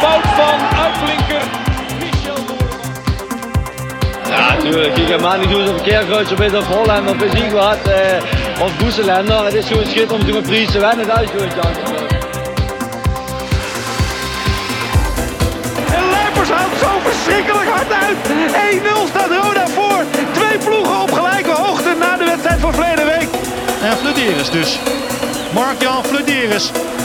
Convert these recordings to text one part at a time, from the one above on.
Fout van uitblinker Michel. Ja, natuurlijk. Je gaat maar niet doen of Keerkruis of of Holland of ik wat. Eh, of Boeselender. Het is gewoon schitterend om te met Fries te winnen. Dat is gewoon chance. En Lijpers houdt zo verschrikkelijk hard uit. 1-0 staat Roda voor. Twee ploegen op gelijke hoogte na de wedstrijd van verleden week. En Flederis dus. Mark-Jan Flederis.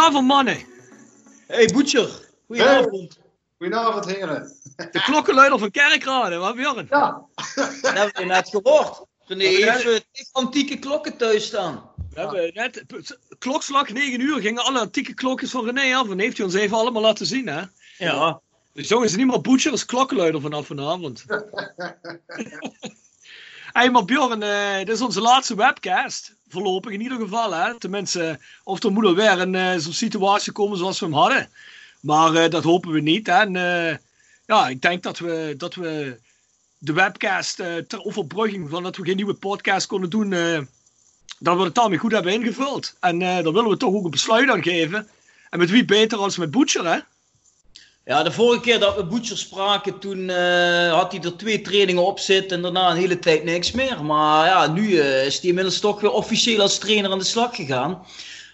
Goedenavond mannen. Hey Boetjer. Goedenavond. Goedenavond, heren. De klokkenluider van Kerkrade, wat Björn? Ja, Dat hebben we net gehoord. René Ja, heeft antieke klokken thuis staan. We hebben net, klokslag 9 uur gingen alle antieke klokjes van René af en heeft hij ons even allemaal laten zien hè. Ja. Dus jongens, niet meer Boetje als klokkenluider vanaf vanavond. hey, maar Bjorn, eh, dit is onze laatste webcast. Voorlopig in ieder geval, hè. Tenminste, of er moet er weer een eh, zo'n situatie komen zoals we hem hadden. Maar eh, dat hopen we niet. Hè. Eh, ja, ik denk dat we, dat we de webcast ter overbrugging van dat we geen nieuwe podcast konden doen, dat we het daarmee goed hebben ingevuld. En eh daar willen we toch ook een besluit aan geven. En met wie beter als met Butcher, hè? Ja, de vorige keer dat we Boetjer spraken, toen eh, had hij er twee trainingen op zitten en daarna een hele tijd niks meer. Maar ja, nu eh, is hij inmiddels toch weer officieel als trainer aan de slag gegaan.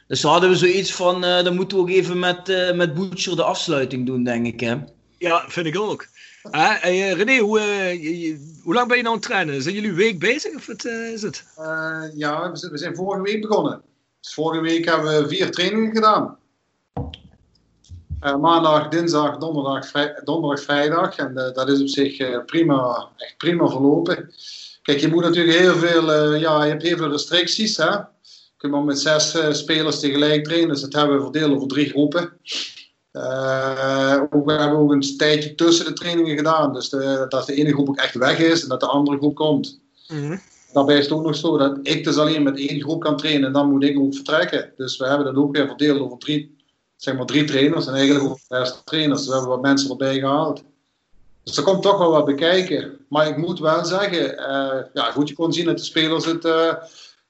Dus dan hadden we zoiets van, eh, dan moeten we ook even met, eh met de afsluiting doen, denk ik. Hè? Ja, vind ik ook. Hey, René, hoe, hoe lang ben je nou aan het trainen? Zijn jullie een week bezig of wat is het? eh, ja we, zijn, we zijn vorige week begonnen. Dus vorige week hebben we vier trainingen gedaan. Eh, maandag, dinsdag, donderdag, vrij- donderdag, vrijdag. En eh, dat is op zich eh, prima, echt prima verlopen. Kijk, je moet natuurlijk heel veel, ja, je hebt heel veel restricties. Hè? Je kunt maar met zes spelers tegelijk trainen, dus dat hebben we verdeeld over drie groepen. Ook, we hebben ook een tijdje tussen de trainingen gedaan, dus de- dat de ene groep ook echt weg is en dat de andere groep komt. Daarbij is het ook nog zo dat ik dus alleen met één groep kan trainen en dan moet ik ook vertrekken. Dus we hebben dat ook weer verdeeld over drie, zeg maar drie trainers en eigenlijk over zes trainers. Dus we hebben wat mensen erbij gehaald. Dus er komt toch wel wat bekijken. Maar ik moet wel zeggen, eh, ja, goed, je kon zien dat de spelers het eh,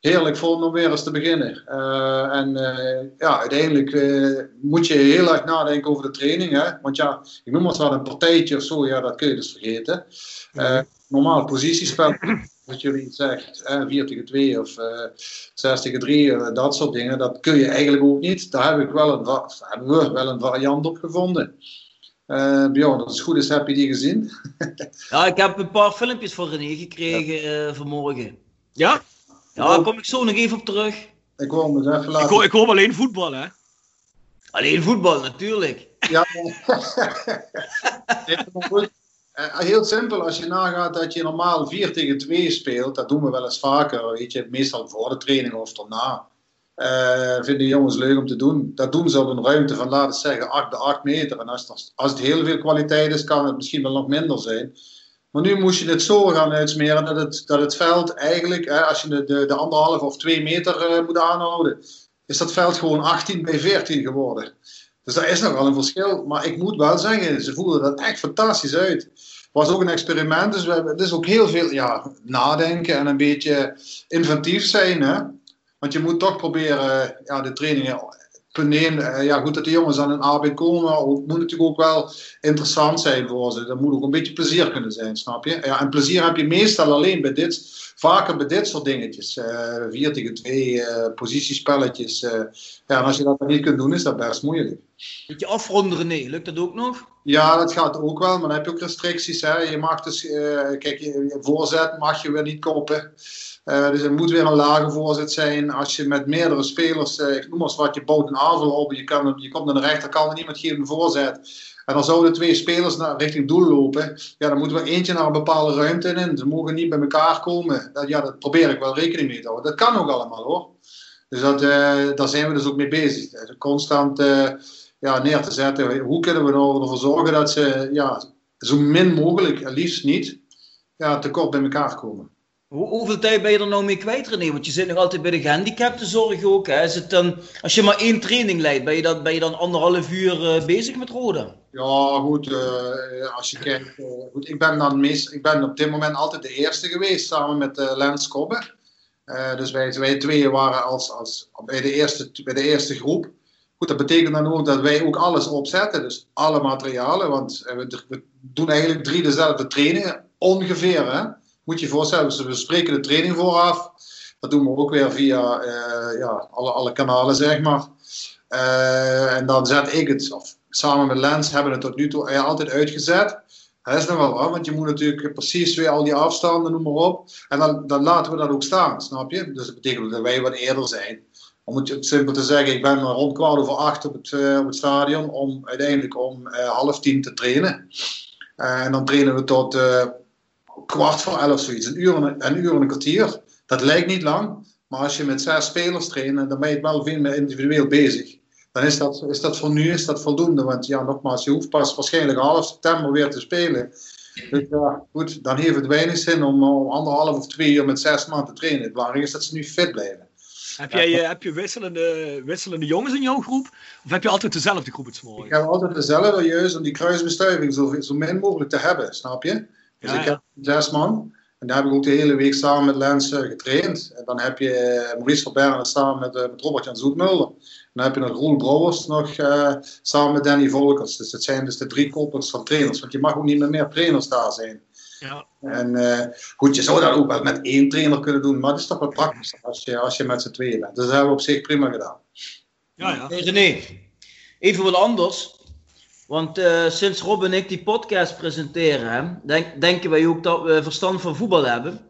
heerlijk vonden om weer eens te beginnen. Eh, en ja, uiteindelijk moet je heel erg nadenken over de training. Hè? Want ja, ik noem het wel een partijtje of zo, ja, dat kun je dus vergeten. Eh, normaal positiespel, wat jullie zegt, eh, 4 tegen 2 of eh 6 tegen 3, eh, dat soort dingen, dat kun je eigenlijk ook niet. Daar heb ik wel een, hebben we wel een variant op gevonden. Eh Bjorn, als het goed is, heb je die gezien? Ja, ik heb een paar filmpjes van René gekregen eh, vanmorgen. Ja? Ja, daar kom ik zo nog even op terug. Ik wil hem eens even Ik laten hoor, ik hoor alleen voetbal, hè? Alleen voetbal, natuurlijk. Ja, maar Eh, Heel simpel, als je nagaat dat je normaal 4 tegen 2 speelt, dat doen we wel eens vaker, weet je, meestal voor de training of daarna. Eh vinden jongens leuk om te doen. Dat doen ze op een ruimte van, laten zeggen, 8 bij 8 meter. En als, het- als het heel veel kwaliteit is, kan het misschien wel nog minder zijn. Maar nu moest je het zo gaan uitsmeren dat het, dat het veld eigenlijk, hè, als je de, de, de anderhalf of 2 meter eh, moet aanhouden, is dat veld gewoon 18 bij 14 geworden. Dus daar is nogal een verschil. Maar ik moet wel zeggen, ze voelden dat echt fantastisch uit. Het was ook een experiment, dus we hebben, het is ook heel veel ja, nadenken en een beetje inventief zijn. Hè? Want je moet toch proberen ja, de trainingen punt 1, ja goed dat de jongens aan een arbeid komen, het moet natuurlijk ook wel interessant zijn voor ze. Dat moet ook een beetje plezier kunnen zijn, snap je? Ja, en plezier heb je meestal alleen bij dit, vaker bij dit soort dingetjes. Uh, 4 tegen 2, uh, positiespelletjes. Uh, ja, en als je dat dan niet kunt doen, is dat best moeilijk. Beetje afronden, René, lukt dat ook nog? Ja, dat gaat ook wel, maar dan heb je ook restricties. Hè. Je mag dus, kijk, je, je voorzet mag je weer niet kopen. Uh, dus er moet weer een lage voorzet zijn. Als je met meerdere spelers, uh, ik noem maar eens wat, je bouwt een aanval op. Je, kan, je komt aan de rechterkant en iemand geeft een voorzet. En dan zouden twee spelers naar, richting doel lopen. Ja, dan moeten we eentje naar een bepaalde ruimte in. Ze mogen niet bij elkaar komen. Dat, ja, dat probeer ik wel rekening mee te houden. Dat kan ook allemaal hoor. Dus dat, uh, daar zijn we dus ook mee bezig. Dus constant ja, neer te zetten. Hoe kunnen we nou ervoor zorgen dat ze ja, zo min mogelijk, liefst niet, ja, tekort bij elkaar komen. Hoe, hoeveel tijd ben je er nou mee kwijt, René? Want je zit nog altijd bij de gehandicaptenzorg ook. Is het dan, als je maar één training leidt, ben je dan, anderhalf uur uh, bezig met Roda? Ja, goed. Uh, als je kijkt, uh, goed, ik, ben dan meest, ik ben op dit moment altijd de eerste geweest, samen met Lens Kobbe. dus wij, wij tweeën waren als, als, bij, de eerste, bij de eerste groep. Goed, dat betekent dan ook dat wij ook alles opzetten, dus alle materialen. Want we, we doen eigenlijk drie dezelfde trainingen, ongeveer. Hè? Moet je je voorstellen, we spreken de training vooraf. Dat doen we ook weer via uh, ja, alle, alle kanalen, zeg maar. Uh, en dan zet ik het, of samen met Lens hebben we het tot nu toe ja, altijd uitgezet. Dat is nog wel wat, want je moet natuurlijk precies weer al die afstanden, noem maar op. En dan, dan laten we dat ook staan, snap je? Dus dat betekent dat wij wat eerder zijn. Om het simpel te zeggen, ik ben rond kwart over acht op het, op het stadion om uiteindelijk om half tien te trainen. en dan trainen we tot kwart voor elf zoiets. Een uur, en, een uur en een kwartier. Dat lijkt niet lang. Maar als je met zes spelers traint, dan ben je wel veel meer individueel bezig. Dan is dat, is dat voor nu is dat voldoende. Want ja, nogmaals, je hoeft pas waarschijnlijk half september weer te spelen. Dus ja, goed, dan heeft het weinig zin om, om anderhalf of twee uur met zes man te trainen. Het belangrijke is dat ze nu fit blijven. Heb, jij, ja, heb je wisselende, wisselende jongens in jouw groep? Of heb je altijd dezelfde groep het? Ik heb altijd dezelfde, juist om die kruisbestuiving zo, zo min mogelijk te hebben, snap je? Dus ik heb zes man. En daar heb ik ook de hele week samen met Lens uh, getraind. En dan heb je uh, Maurice Verberne samen met, uh, met Robert-Jan Zoetmulder. En dan heb je nog Roel Brouwers nog samen met Danny Volkers. Dus dat zijn dus de drie koppels van trainers. Want je mag ook niet met meer trainers daar zijn. Ja. En goed, je zou dat ook wel met één trainer kunnen doen. Maar dat is toch wel praktisch als je, als je met z'n tweeën bent. Dus dat hebben we op zich prima gedaan. Ja, ja. Hey René, even wat anders. Want uh, sinds Rob en ik die podcast presenteren, denk, denken wij ook dat we verstand van voetbal hebben.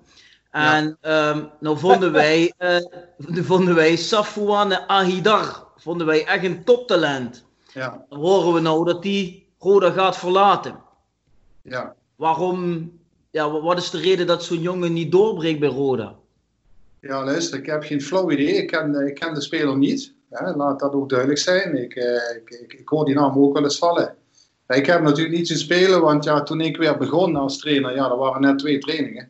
En ja. um, nou vonden wij, uh, vonden wij Safouane Ahidar vonden wij echt een toptalent. Ja. Dan horen we nou dat die Roda gaat verlaten. Ja. Waarom, ja, wat is de reden dat zo'n jongen niet doorbreekt bij Roda? Ja, luister, ik heb geen flauw idee. Ik ken, ik ken de speler niet. Ja, laat dat ook duidelijk zijn. Ik, uh, ik, ik, ik, hoor die naam ook wel eens vallen. Ik heb natuurlijk niet zien spelen, want ja, toen ik weer begon als trainer, ja, er waren net twee trainingen.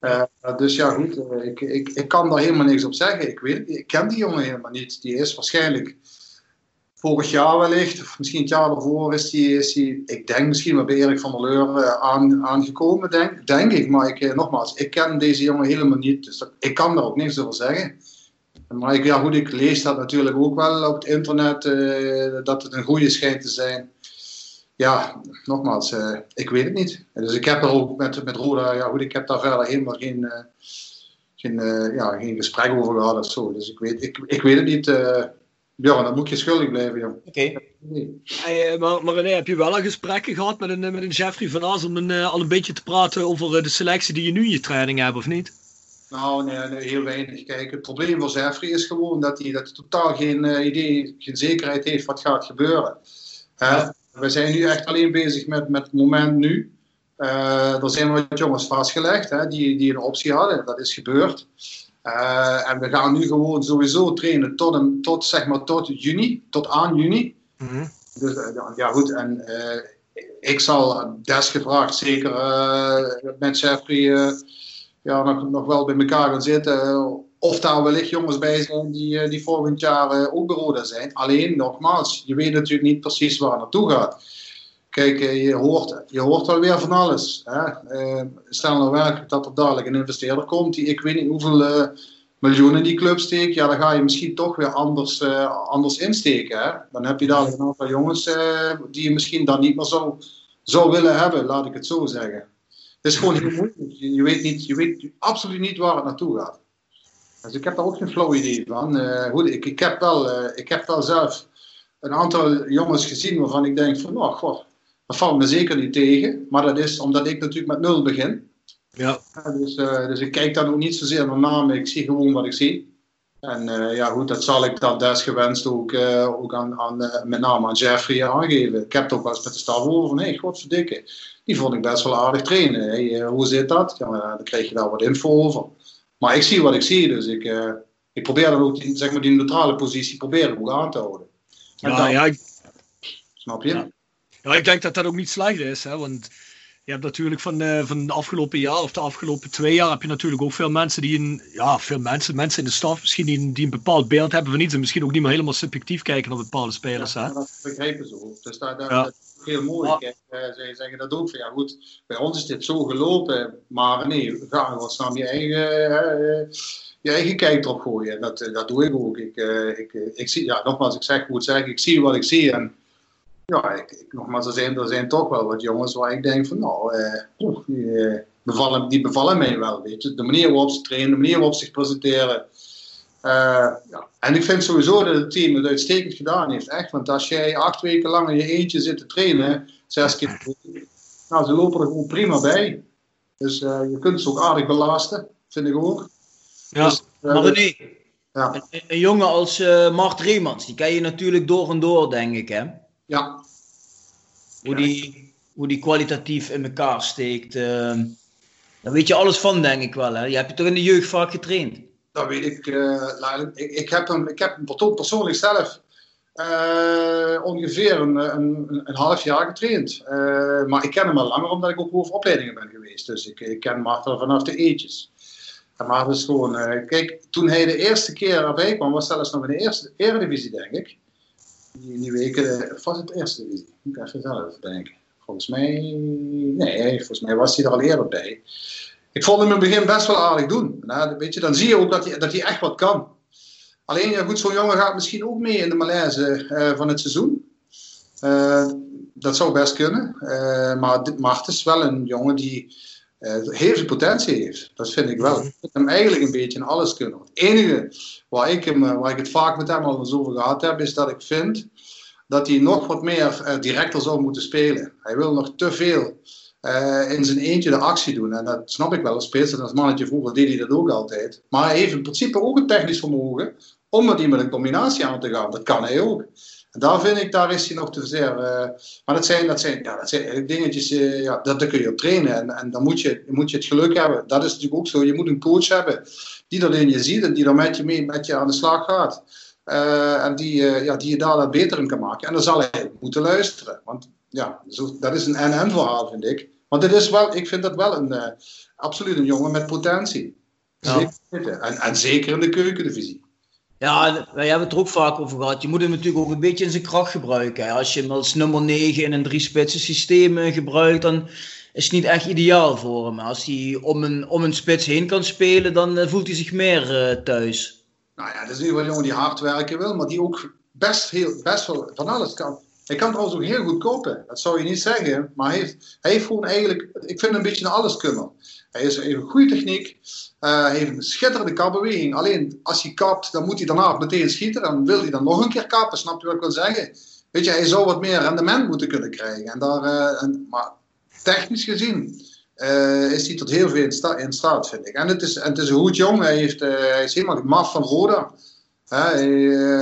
Uh, dus ja, goed, uh, ik, ik, ik kan daar helemaal niks op zeggen. Ik, weet, ik ken die jongen helemaal niet. Die is waarschijnlijk vorig jaar wellicht, of misschien het jaar daarvoor, is die, is ik denk misschien wel bij Erik van der Leur aan, aangekomen, denk, denk ik. Maar ik, nogmaals, ik ken deze jongen helemaal niet. Dus ik kan daar ook niks over zeggen. Maar ik, ja, goed, ik lees dat natuurlijk ook wel op het internet, uh, dat het een goede schijnt te zijn. Ja, nogmaals, uh, ik weet het niet. Dus ik heb er ook met, met Roda, ja goed, ik heb daar verder helemaal geen, geen, ja, geen gesprek over gehad of zo. Dus ik weet, ik, ik weet het niet. Björn, dat moet je schuldig blijven, joh. Oké. Maar, René, heb je wel een gesprek gehad met een, met een Jeffrey van As om een, al een beetje te praten over de selectie die je nu in je training hebt, of niet? Nou, nee, nee, heel weinig. Kijk, het probleem voor Zefri is gewoon dat hij, dat hij totaal geen uh, idee, geen zekerheid heeft wat gaat gebeuren. We zijn nu echt alleen bezig met, met het moment nu. Uh, er zijn wat jongens vastgelegd hè, die, die een optie hadden. Dat is gebeurd. en we gaan nu gewoon sowieso trainen tot, een, tot, zeg maar, tot juni, tot aan juni. Mm -hmm. Dus ja, goed. En ik zal desgevraagd zeker met Jeffrey ja, nog, nog wel bij elkaar gaan zitten. Of daar wellicht jongens bij zijn die, eh, die volgend jaar eh, ook beroda zijn. Alleen, nogmaals, je weet natuurlijk niet precies waar het naartoe gaat. Kijk, eh, je hoort, je hoort wel weer van alles. Hè? stel nou werkelijk dat er dadelijk een investeerder komt die ik weet niet hoeveel miljoen in die club steekt, ja, dan ga je misschien toch weer anders, uh, anders insteken. Dan heb je dadelijk een aantal jongens uh, die je misschien dan niet meer zo zou willen hebben, laat ik het zo zeggen. Het is gewoon heel moeilijk. Je weet, niet, je weet absoluut niet waar het naartoe gaat. Dus ik heb daar ook geen flow idee van. Uh, goed, ik, ik, heb wel, ik heb wel zelf een aantal jongens gezien waarvan ik denk van, nou, goh, dat valt me zeker niet tegen. Maar dat is omdat ik natuurlijk met nul begin. Ja. dus, uh, dus ik kijk dan ook niet zozeer naar namen, ik zie gewoon wat ik zie. En uh, ja, goed, dat zal ik dan desgewenst ook, uh, ook aan, aan met name aan Jeffrey aangeven. Ik heb het ook wel eens met de staf over van, hé, hey, godverdikke, die vond ik best wel aardig trainen. Hey, hoe zit dat? Ja, dan krijg je daar wat info over. Maar ik zie wat ik zie, dus ik, ik probeer dan ook die, zeg maar, die neutrale positie proberen ook aan te houden. Ja, dan, ja, ik... Snap je? Ja. ja. ik denk dat dat ook niet slecht is, hè, want je hebt natuurlijk van, uh, van de afgelopen jaar of de afgelopen twee jaar heb je natuurlijk ook veel mensen die een, ja, veel mensen, mensen in de staf misschien die een, die een bepaald beeld hebben van iets en misschien ook niet meer helemaal subjectief kijken naar bepaalde spelers. Ja, hè? dat begrijpen ze ook. Dus daar, daar, ja. dat is heel mooi. Ja. Kijk, uh, zij zeggen dat ook van ja goed, bij ons is dit zo gelopen, maar nee, we gaan wat snel je eigen, uh, je eigen kijk erop gooien. Dat, dat doe ik ook. Ik, ik, ik zie, ja, nogmaals, ik zeg goed zeg, ik zie wat ik zie en ja, ik, ik, nogmaals, er zijn, er zijn toch wel wat jongens waar ik denk van, nou, eh, die, eh, bevallen, die bevallen mij wel, weet je. De manier waarop ze trainen, de manier waarop ze zich presenteren. Uh, ja. En ik vind sowieso dat het team het uitstekend gedaan heeft, echt. Want als jij acht weken lang in je eentje zit te trainen, zes keer nou, ze lopen er gewoon prima bij. Dus uh, je kunt ze ook aardig belasten, vind ik ook. Ja, dus, uh, maar ja. een, een, jongen als Mart Reemans, die ken je natuurlijk door en door, denk ik, hè? Ja. Hoe, die, hoe die kwalitatief in elkaar steekt. Uh, daar weet je alles van, denk ik wel. Hè? Je hebt je toch in de jeugd vaak getraind? Dat weet ik. Uh, ik, ik, heb hem, ik heb hem persoonlijk zelf uh, ongeveer een, een, een, half jaar getraind. Uh, maar ik ken hem al langer omdat ik ook over opleidingen ben geweest. Dus ik, ik ken Maarten vanaf de eetjes. En Maarten is gewoon... kijk, toen hij de eerste keer erbij kwam, was zelfs nog in de eerste eredivisie, denk ik die, die weken, was het eerste divisie. Moet ik even zelf denken. Volgens mij, nee, volgens mij was hij er al eerder bij. Ik vond hem in het begin best wel aardig doen. Nou, weet je, dan zie je ook dat hij, dat hij echt wat kan. Alleen, ja goed, zo'n jongen gaat misschien ook mee in de malaise uh, van het seizoen. Uh, dat zou best kunnen. Maar dit Mart is wel een jongen die heel veel potentie heeft. Dat vind ik wel. Ik vind hem eigenlijk een beetje in alles kunnen. Het enige waar ik, hem, waar ik het vaak met hem al eens over gehad heb, is dat ik vind dat hij nog wat meer uh, directer zou moeten spelen. Hij wil nog te veel uh, in zijn eentje de actie doen. En dat snap ik wel. Als speelster als mannetje vroeger deed hij dat ook altijd. Maar hij heeft in principe ook een technisch vermogen om met die met een combinatie aan te gaan. Dat kan hij ook. En daar vind ik, daar is hij nog te zeer. Uh, maar dat zijn, dat zijn, ja, dat zijn dingetjes, uh, ja, dat, daar kun je op trainen. En, en dan moet je, moet je het geluk hebben. Dat is natuurlijk ook zo. Je moet een coach hebben die dat in je ziet en die dan met je mee met je aan de slag gaat. Uh, en die, ja, die je daar beter in kan maken. En dan zal hij moeten luisteren. Want ja, zo, dat is een en-en verhaal, vind ik. Want het is wel, ik vind dat wel een, absoluut een jongen met potentie. Ja. En, en zeker in de keukendivisie. Ja, wij hebben het er ook vaak over gehad. Je moet hem natuurlijk ook een beetje in zijn kracht gebruiken. Als je hem als nummer 9 in een drie-spitsen systeem gebruikt, dan is het niet echt ideaal voor hem. Als hij om een, om een spits heen kan spelen, dan voelt hij zich meer uh, thuis. Nou ja, dat is nu wel een jongen die hard werken wil, maar die ook best, heel, best wel van alles kan. Hij kan trouwens ook heel goed kopen. Dat zou je niet zeggen, maar hij heeft, hij gewoon eigenlijk, ik vind hem een beetje een alleskunner. Hij heeft een goede techniek. Uh, hij heeft een schitterende kapbeweging. Alleen als hij kapt, dan moet hij daarna meteen schieten. Dan wil hij dan nog een keer kappen. Snap je wat ik wil zeggen? Weet je, hij zou wat meer rendement moeten kunnen krijgen. En daar, en, maar technisch gezien uh, is hij tot heel veel in, sta in, staat, vind ik. En het is, en het is een goed jong. Hij, hij is helemaal maf van Roda. Hij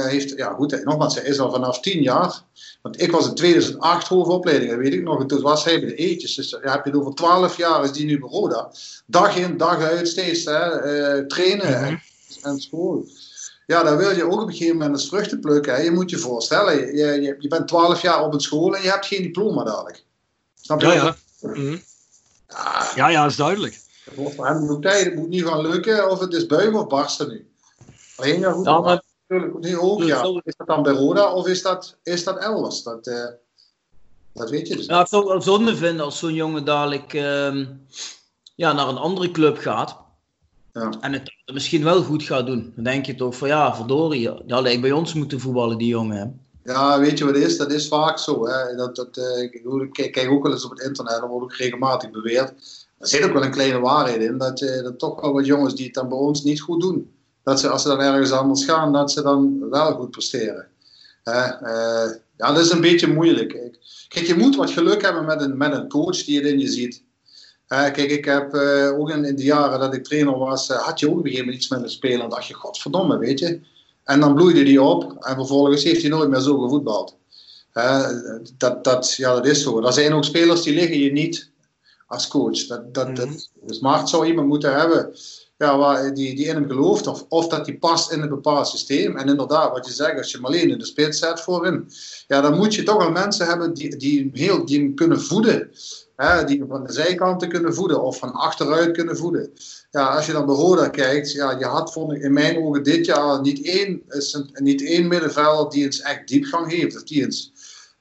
heeft, ja goed, nogmaals, hij is al vanaf tien jaar. Want ik was in 2008 hoofdopleiding, dat weet ik nog. En toen was hij bij de eetjes. Dus ja, heb je het over 12 jaar, is die nu bij Roda. Dag in, dag uit, steeds hè, uh, trainen mm -hmm. en, school. Ja, dan wil je ook op een gegeven moment eens vruchten plukken. Hè. Je moet je voorstellen, je, je, je, bent 12 jaar op het school en je hebt geen diploma dadelijk. Snap je? Ja, ja. Mm -hmm. ja. ja, is duidelijk. Het wordt voor hem tijd, het moet niet gaan lukken of het is buigen of barsten nu. Alleen ja, goed. Nu ook, ja. Is dat dan bij Roda of is dat, is dat elders? Dat, uh, dat weet je dus Ja, ik zou het wel zonde vinden als zo'n jongen dadelijk uh, ja, naar een andere club gaat. Ja. En het misschien wel goed gaat doen. Dan denk je toch van ja, verdorie, hadden ik bij ons moeten voetballen, die jongen. Hè? Ja, weet je wat het is? Dat is vaak zo. Hè? Dat, dat, eh, ik, kijk, ook wel eens op het internet, er wordt ook regelmatig beweerd. Er zit ook wel een kleine waarheid in, dat, eh, dat toch wel wat jongens die het dan bij ons niet goed doen, dat ze als ze dan ergens anders gaan, dat ze dan wel goed presteren. Eh, ja, dat is een beetje moeilijk. Ik- Kijk, je moet wat geluk hebben met een, met een coach die het in je ziet. Kijk, ik heb eh, ook in, in de jaren dat ik trainer was, eh, had je ook op een gegeven moment iets met een speler. En dacht je, godverdomme, weet je. En dan bloeide die op en vervolgens heeft hij nooit meer zo gevoetbald. Dat, dat, ja, dat is zo. Er zijn ook spelers die liggen je niet als coach. Dat, dat, dat, dus Maart zou iemand moeten hebben ja, waar, die, die in hem gelooft. Of, of dat die past in een bepaald systeem. En inderdaad, wat je zegt, als je hem alleen in de spits zet voorin. Ja, dan moet je toch wel mensen hebben die, die, heel, die hem kunnen voeden. Hè, die hem van de zijkanten kunnen voeden. Of van achteruit kunnen voeden. Ja, als je dan bij Roda kijkt. Ja, je had vond ik, in mijn ogen dit jaar niet één, cent- niet één middenvelder die eens echt diepgang heeft. Of die eens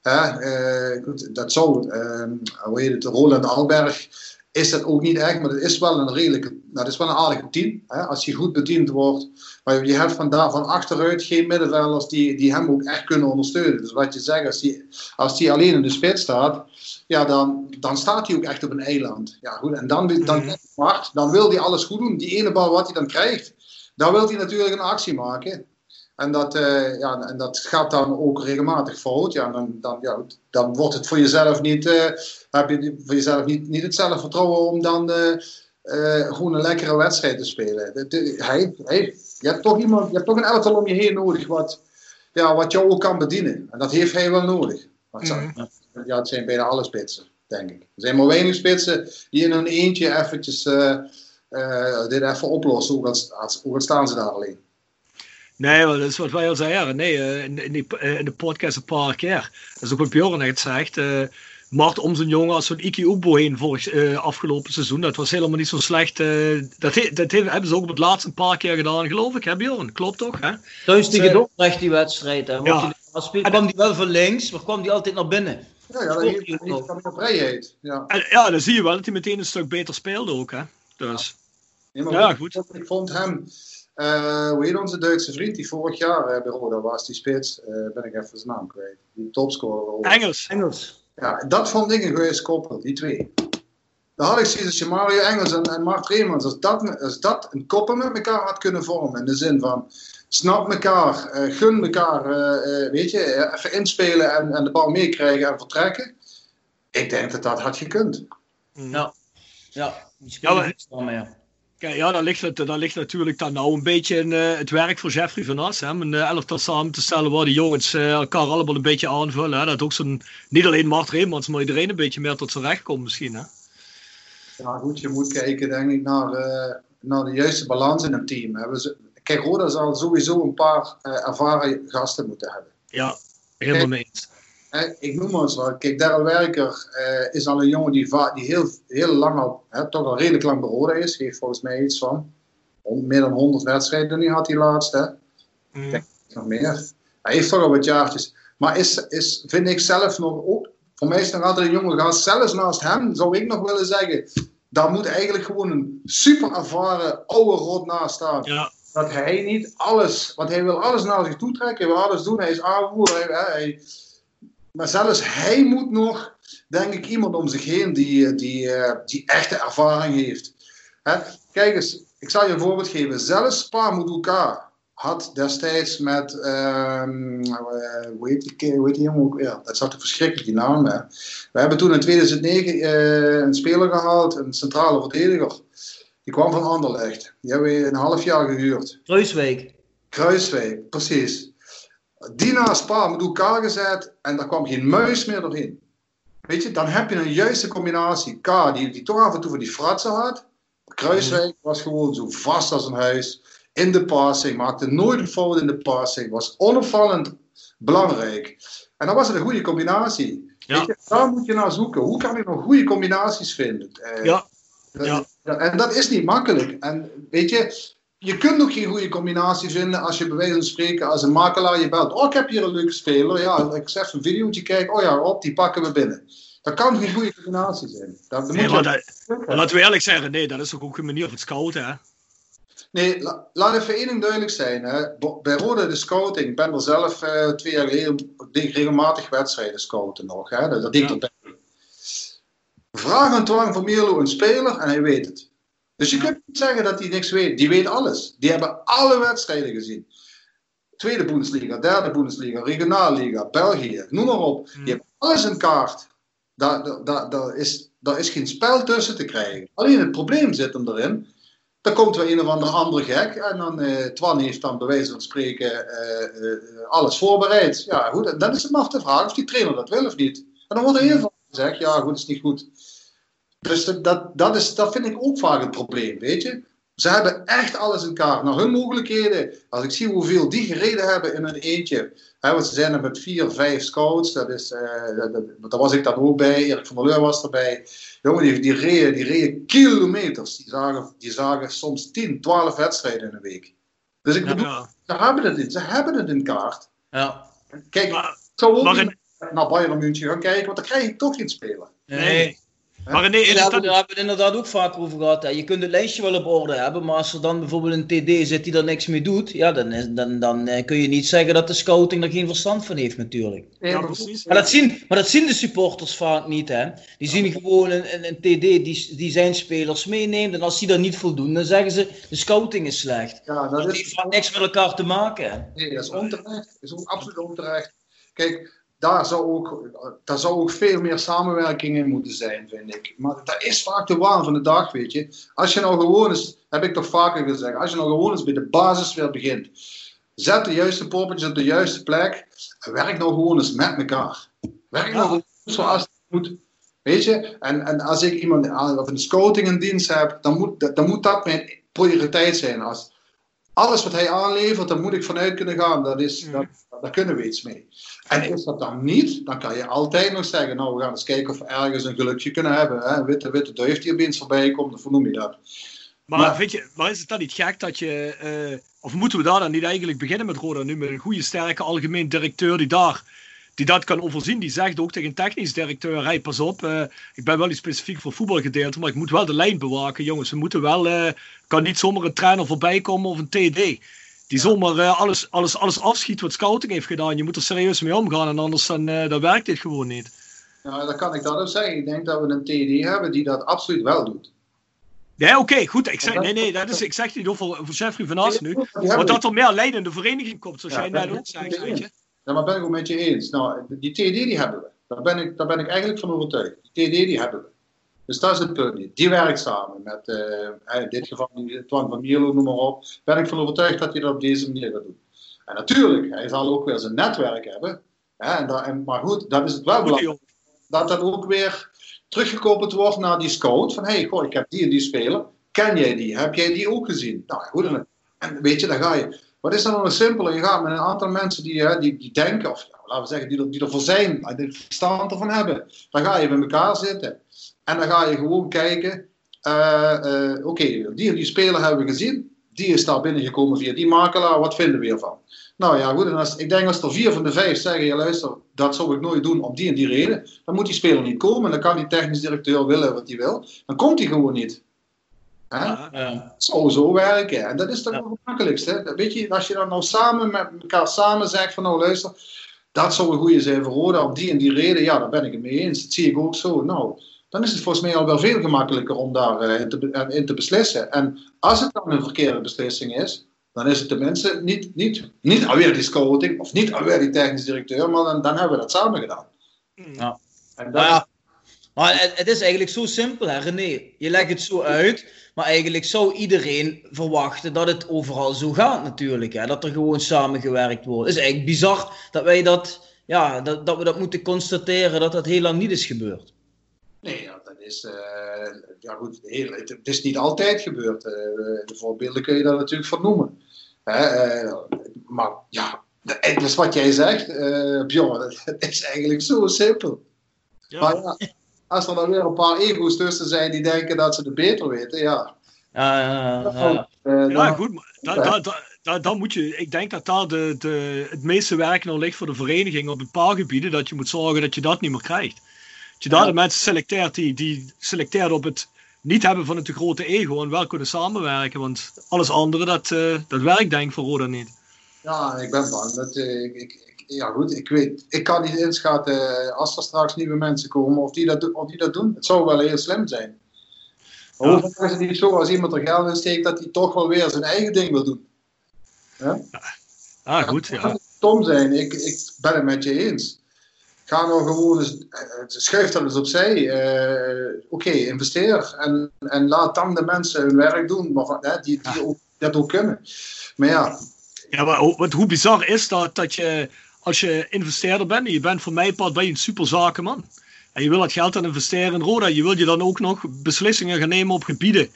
Hè, eh, goed, dat zou, eh, hoe heet het, Roland Alberg is dat ook niet echt, maar het is wel een redelijke, nou, dat is wel een aardige team. Hè, als hij goed bediend wordt. Maar je hebt van daar van achteruit geen middenvelders die, die hem ook echt kunnen ondersteunen. Dus wat je zegt, als hij als die alleen in de spits staat, ja, dan, dan staat hij ook echt op een eiland. Ja, goed, en dan, dan, Mart, dan wil hij alles goed doen. Die ene bal wat hij dan krijgt, daar wil hij natuurlijk een actie maken. En dat, eh, ja, en dat gaat dan ook regelmatig fout. Ja, dan, dan, ja, dan wordt het voor jezelf niet, eh, heb je voor jezelf niet, niet het zelfvertrouwen om dan eh, gewoon een lekkere wedstrijd te spelen. De- de- hij, hij, je, hebt toch iemand, je hebt toch een elftal om je heen nodig wat, ja, wat jou ook kan bedienen. En dat heeft hij wel nodig. Zijn, ja, het zijn bijna alle spitsen, denk ik. Er zijn maar weinig spitsen die in een eentje eventjes dit even oplossen. Ook al staan ze daar alleen. Nee, dat is wat wij al zeiden. Nee, eh, in, in, die, eh, in de podcast een paar keer. Dat is ook wat Bjorn net zegt. eh Mart om zijn jongen als zo'n Iki Ubo heen vorig eh, afgelopen seizoen. Dat was helemaal niet zo slecht. eh, dat he- dat he- hebben ze ook op het laatste een paar keer gedaan, geloof ik. Hè Bjorn? Klopt toch? Hè? Thuis tegen Ze- Dordrecht die wedstrijd. Hè, Ja. die speelde, kwam die wel van links, maar kwam die altijd naar binnen. Ja, ja dat heeft, vrijheid. Ja. En, ja, dan zie je wel dat hij meteen een stuk beter speelde ook. Hè? Dus, Ja, goed. Ik vond hem, eh, hoe heet onze Duitse vriend die vorig jaar eh, bij Roda was, die spits, eh, ben ik even zijn naam kwijt. Die topscorer. Engels. Engels. Ja, dat vond ik een goede koppel, die twee. Daar had ik zoiets als je Mario Engels en, en Mart Reemans, als dat, als dat een koppel met elkaar had kunnen vormen, in de zin van snap elkaar, eh, gun elkaar, eh, eh, weet je, eh, even inspelen en, en de bal meekrijgen en vertrekken. Ik denk dat dat had gekund. Ja. Ja, Ja, maar- dan meer. Kijk, ja, daar ligt, het, daar ligt natuurlijk dan nou een beetje in, eh, het werk voor Jeffrey van As. Hè, om een eh, elftal samen te stellen waar die jongens eh, elkaar allemaal een beetje aanvullen. Hè, dat ook zo'n, niet alleen Mart Reemans, maar iedereen een beetje meer tot zijn recht komt misschien. Hè. Ja, goed, je moet kijken, denk ik, naar, eh, naar de juiste balans in een team. Hebben ze, kijk, Roda zal sowieso een paar ervaren gasten moeten hebben. Ja, helemaal mee eens. Ik noem maar eens wat. Kijk, Daryl Werker eh, is al een jongen die, die heel, heel lang al, toch al redelijk lang Roda is. Heeft volgens mij iets van meer dan 100 wedstrijden nu had hij laatst. Hè. Mm. denk nog meer. Hij heeft toch al wat jaartjes. Maar is, is, vind ik zelf nog ook, voor mij is er nog altijd een jonge gast, zelfs naast hem zou ik nog willen zeggen, daar moet eigenlijk gewoon een super ervaren oude rot naast staan. Ja, Dat hij niet alles, want hij wil alles naar zich toe trekken, hij wil alles doen, hij is aanvoerder. Hij, hij- maar zelfs hij moet nog, denk ik, iemand om zich heen die, die, eh, die echte ervaring heeft. Hè? Kijk eens, ik zal je een voorbeeld geven. Zelfs Pamuduka had destijds met, eh, hoe, heet die, hoe heet die jongen ook weer? Dat zat te verschrikkelijk, die naam. Hè? We hebben toen in 2009 eh, een speler gehaald, een centrale verdediger. Die kwam van Anderlecht. Die hebben we een half jaar gehuurd. Kruiswijk. Kruiswijk, precies. Die naast Pamuduka gezet en daar kwam geen muis meer doorheen. Weet je, dan heb je een juiste combinatie. K, die, die toch af en toe van die fratsen had. Kruiswijk was gewoon zo vast als een huis. In de passing, maakte nooit een fout in de passing. Was onopvallend belangrijk. En dan was het een goede combinatie. Ja. Weet je, daar moet je naar zoeken. Hoe kan ik nog goede combinaties vinden? Eh, ja, dat- Ja. ja, En dat is niet makkelijk. En weet je, je kunt ook geen goede combinatie vinden als je bij wijze van spreken als een makelaar je belt. Oh, ik heb hier een leuke speler. Ja, ik zeg een videootje kijken. Oh ja, op, die pakken we binnen. Dat kan geen goede combinatie zijn. Dat, dat nee, moet maar, je- dat, maar laten we eerlijk zeggen, nee, dat is ook, ook een manier van scouten. Hè. Nee, la- laat even één ding duidelijk zijn. Hè. Bij Rode de scouting, ik ben er zelf eh, twee jaar geleden, regelmatig wedstrijden scouten nog. Hè. Dat, dat deed ik Ja. Vraag aan Twang van Mierlo een speler en hij weet het. Dus je kunt niet zeggen dat hij niks weet. Die weet alles. Die hebben alle wedstrijden gezien. Tweede Bundesliga, derde Bundesliga, regionalliga, België, noem maar op. Die hebben alles in kaart. Daar, daar, daar, daar is, daar is geen spel tussen te krijgen. Alleen het probleem zit hem erin. Dan komt weer een of ander andere gek. En dan, eh Twan heeft dan bij wijze van spreken eh, eh, alles voorbereid. Ja, goed. Dan is het maar te vragen of die trainer dat wil of niet. En dan wordt er heel vaak gezegd, ja goed, is niet goed. Dus dat, dat, is, dat vind ik ook vaak het probleem, weet je. Ze hebben echt alles in kaart. Nou, hun mogelijkheden, als ik zie hoeveel die gereden hebben in een eentje. Hè, want ze zijn er met vier, vijf scouts. Dat is, eh, dat, dat- daar was ik dan ook bij. Erik van der Leur was erbij. Jongen, die, die, reden, die reden kilometers. Die zagen, die zagen soms 10, 12 wedstrijden in een week. Dus ik bedoel, Ja. ze, hebben het in, ze hebben het in kaart. Ja. Kijk, Maar- ik zou ook naar Bayern München gaan kijken, want dan krijg ik toch geen speler. Nee. Maar is Daar hebben, daar hebben we het inderdaad ook vaak over gehad. Hè. Je kunt het lijstje wel op orde hebben, maar als er dan bijvoorbeeld een TD zit die er niks mee doet, ja, dan, is, dan, dan eh, kun je niet zeggen dat de scouting er geen verstand van heeft natuurlijk. Ja, precies. Maar dat zien, maar dat zien de supporters vaak niet. Hè. Die zien gewoon een, een, een TD die, die zijn spelers meeneemt en als die dat niet voldoen, dan zeggen ze de scouting is slecht. Ja, dat Dat is, heeft vaak niks met elkaar te maken. Hè. Nee, dat is onterecht. Dat is ook absoluut onterecht. Kijk, daar zou, ook, daar zou ook veel meer samenwerking in moeten zijn, vind ik. Maar dat is vaak de waan van de dag, weet je. Als je nou gewoon eens, heb ik toch vaker gezegd, als je nou gewoon eens bij de basis weer begint. Zet de juiste poppetjes op de juiste plek. En werk nou gewoon eens met elkaar. Werk nou gewoon zoals het moet. Weet je, en, en als ik iemand of een scouting in dienst heb, dan moet, dan moet dat mijn prioriteit zijn. Als, alles wat hij aanlevert, daar moet ik vanuit kunnen gaan. Dat is, dat, daar kunnen we iets mee. En is dat dan niet, dan kan je altijd nog zeggen, nou we gaan eens kijken of we ergens een gelukje kunnen hebben. Hè? Een witte, witte duif die opeens voorbij komt, of hoe noem je dat? Maar, Maar- vind je, maar is het dan niet gek dat je. eh, of moeten we daar dan niet eigenlijk beginnen met Roda nu met een goede, sterke algemeen directeur die daar. Die dat kan overzien, die zegt ook tegen een technisch directeur: hey, pas op, eh, ik ben wel iets specifiek voor voetbalgedeelte, maar ik moet wel de lijn bewaken, jongens. We moeten wel, eh, kan niet zomaar een trainer voorbij komen of een TD. Die zomaar eh, alles, alles, alles afschiet wat scouting heeft gedaan. Je moet er serieus mee omgaan en anders dan, eh, dan werkt dit gewoon niet. Nou, dan kan ik dat ook zeggen. Ik denk dat we een TD hebben die dat absoluut wel doet. Ja, oké, goed. Ik zeg, nee, nee, dat is, ik zeg niet over, over Jeffrey van As nu. Hebben dat er meer leidende vereniging komt, zoals Ja, jij net ook zegt, je weet je. eens. Ja, maar ben ik ook met je eens. Nou, die TD die hebben we. Daar ben ik, daar ben ik eigenlijk van overtuigd. Die TD die hebben we. Dus dat is het punt niet. Die werkt samen met, eh, in dit geval, die Twan van Mierlo, noem maar op. Ben ik van overtuigd dat hij dat op deze manier gaat doen. En natuurlijk, hij zal ook weer zijn netwerk hebben. Hè, en maar goed, dan is het wel belangrijk dat dat ook weer teruggekoppeld wordt naar die scout. Van, hé, hey, goh, ik heb die en die speler. Ken jij die? Heb jij die ook gezien? Nou, goed. En, en weet je, dan ga je... Wat is dan nog simpeler? Je gaat met een aantal mensen die, hè, die, die denken, of ja, laten we zeggen, die, er, die ervoor zijn, die er verstand ervan hebben. Dan ga je bij elkaar zitten. En dan ga je gewoon kijken, eh, eh, oké, die en die speler hebben we gezien. Die is daar binnengekomen via die makelaar. Wat vinden we ervan? Nou ja, goed. En als, ik denk als er vier van de vijf zeggen, ja luister, dat zou ik nooit doen om die en die reden. Dan moet die speler niet komen. Dan kan die technisch directeur willen wat hij wil. Dan komt hij gewoon niet. Ja. Ja. Het zou zo werken. En dat is toch Ja. het makkelijkste. Hè? Weet je, als je dan nou samen met elkaar samen zegt van nou luister, dat zou een goede zijn voor Roda om die en die reden. Ja, daar ben ik het mee eens. Dat zie ik ook zo. Nou, dan is het volgens mij al wel veel gemakkelijker om daarin in, te, eh, in te beslissen. En als het dan een verkeerde beslissing is, dan is het tenminste niet, niet, niet alweer die scouting of niet alweer die technisch directeur, maar dan, dan hebben we dat samen gedaan. Ja. En dat Nou ja, maar het, het is eigenlijk zo simpel, hè, René. Je legt het zo uit, maar eigenlijk zou iedereen verwachten dat het overal zo gaat, natuurlijk. Hè? Dat er gewoon samengewerkt wordt. Het is eigenlijk bizar dat wij dat, ja, dat, dat we dat moeten constateren dat dat heel lang niet is gebeurd. Nee, ja, dat is, eh, ja goed, heel, het, het is niet altijd gebeurd. Eh, de voorbeelden kun je daar natuurlijk van noemen. Hè, eh, maar ja, het is wat jij zegt, eh Bjorn, het, is eigenlijk zo simpel. Ja. Maar ja, als er dan weer een paar ego's tussen zijn die denken dat ze het beter weten, ja. Ja, ja, ja, ja. Ja, dan- goed, maar da, da, da, da- dan moet je, ik denk dat daar de, de, het meeste werk nog ligt voor de vereniging op een paar gebieden, dat je moet zorgen dat je dat niet meer krijgt. Dat je daar de mensen selecteert die, die selecteert op het niet hebben van het te grote ego en wel kunnen samenwerken. Want alles andere, dat, uh, dat werkt denk ik voor Roda niet. Ja, ik ben bang. Dat, uh, ik, ik, ja goed, ik weet, ik kan niet inschatten als er straks nieuwe mensen komen of die dat, of die dat doen. Het zou wel heel slim zijn. Maar ja. is het niet zo als iemand er geld in steekt dat hij toch wel weer zijn eigen ding wil doen? Ja? Ah, goed, ja. Stom zijn, ik, ik ben het met je eens. Ga nou gewoon eens, schuif dat eens opzij. Uh, Oké, okay, investeer en, en laat dan de mensen hun werk doen, maar, hè, die, die ook, dat ook kunnen. Maar ja. Ja, maar wat, hoe bizar is dat, dat je, als je investeerder bent, en je bent voor mij part een super zakenman. En je wil dat geld dan investeren in Roda, je wil je dan ook nog beslissingen gaan nemen op gebieden.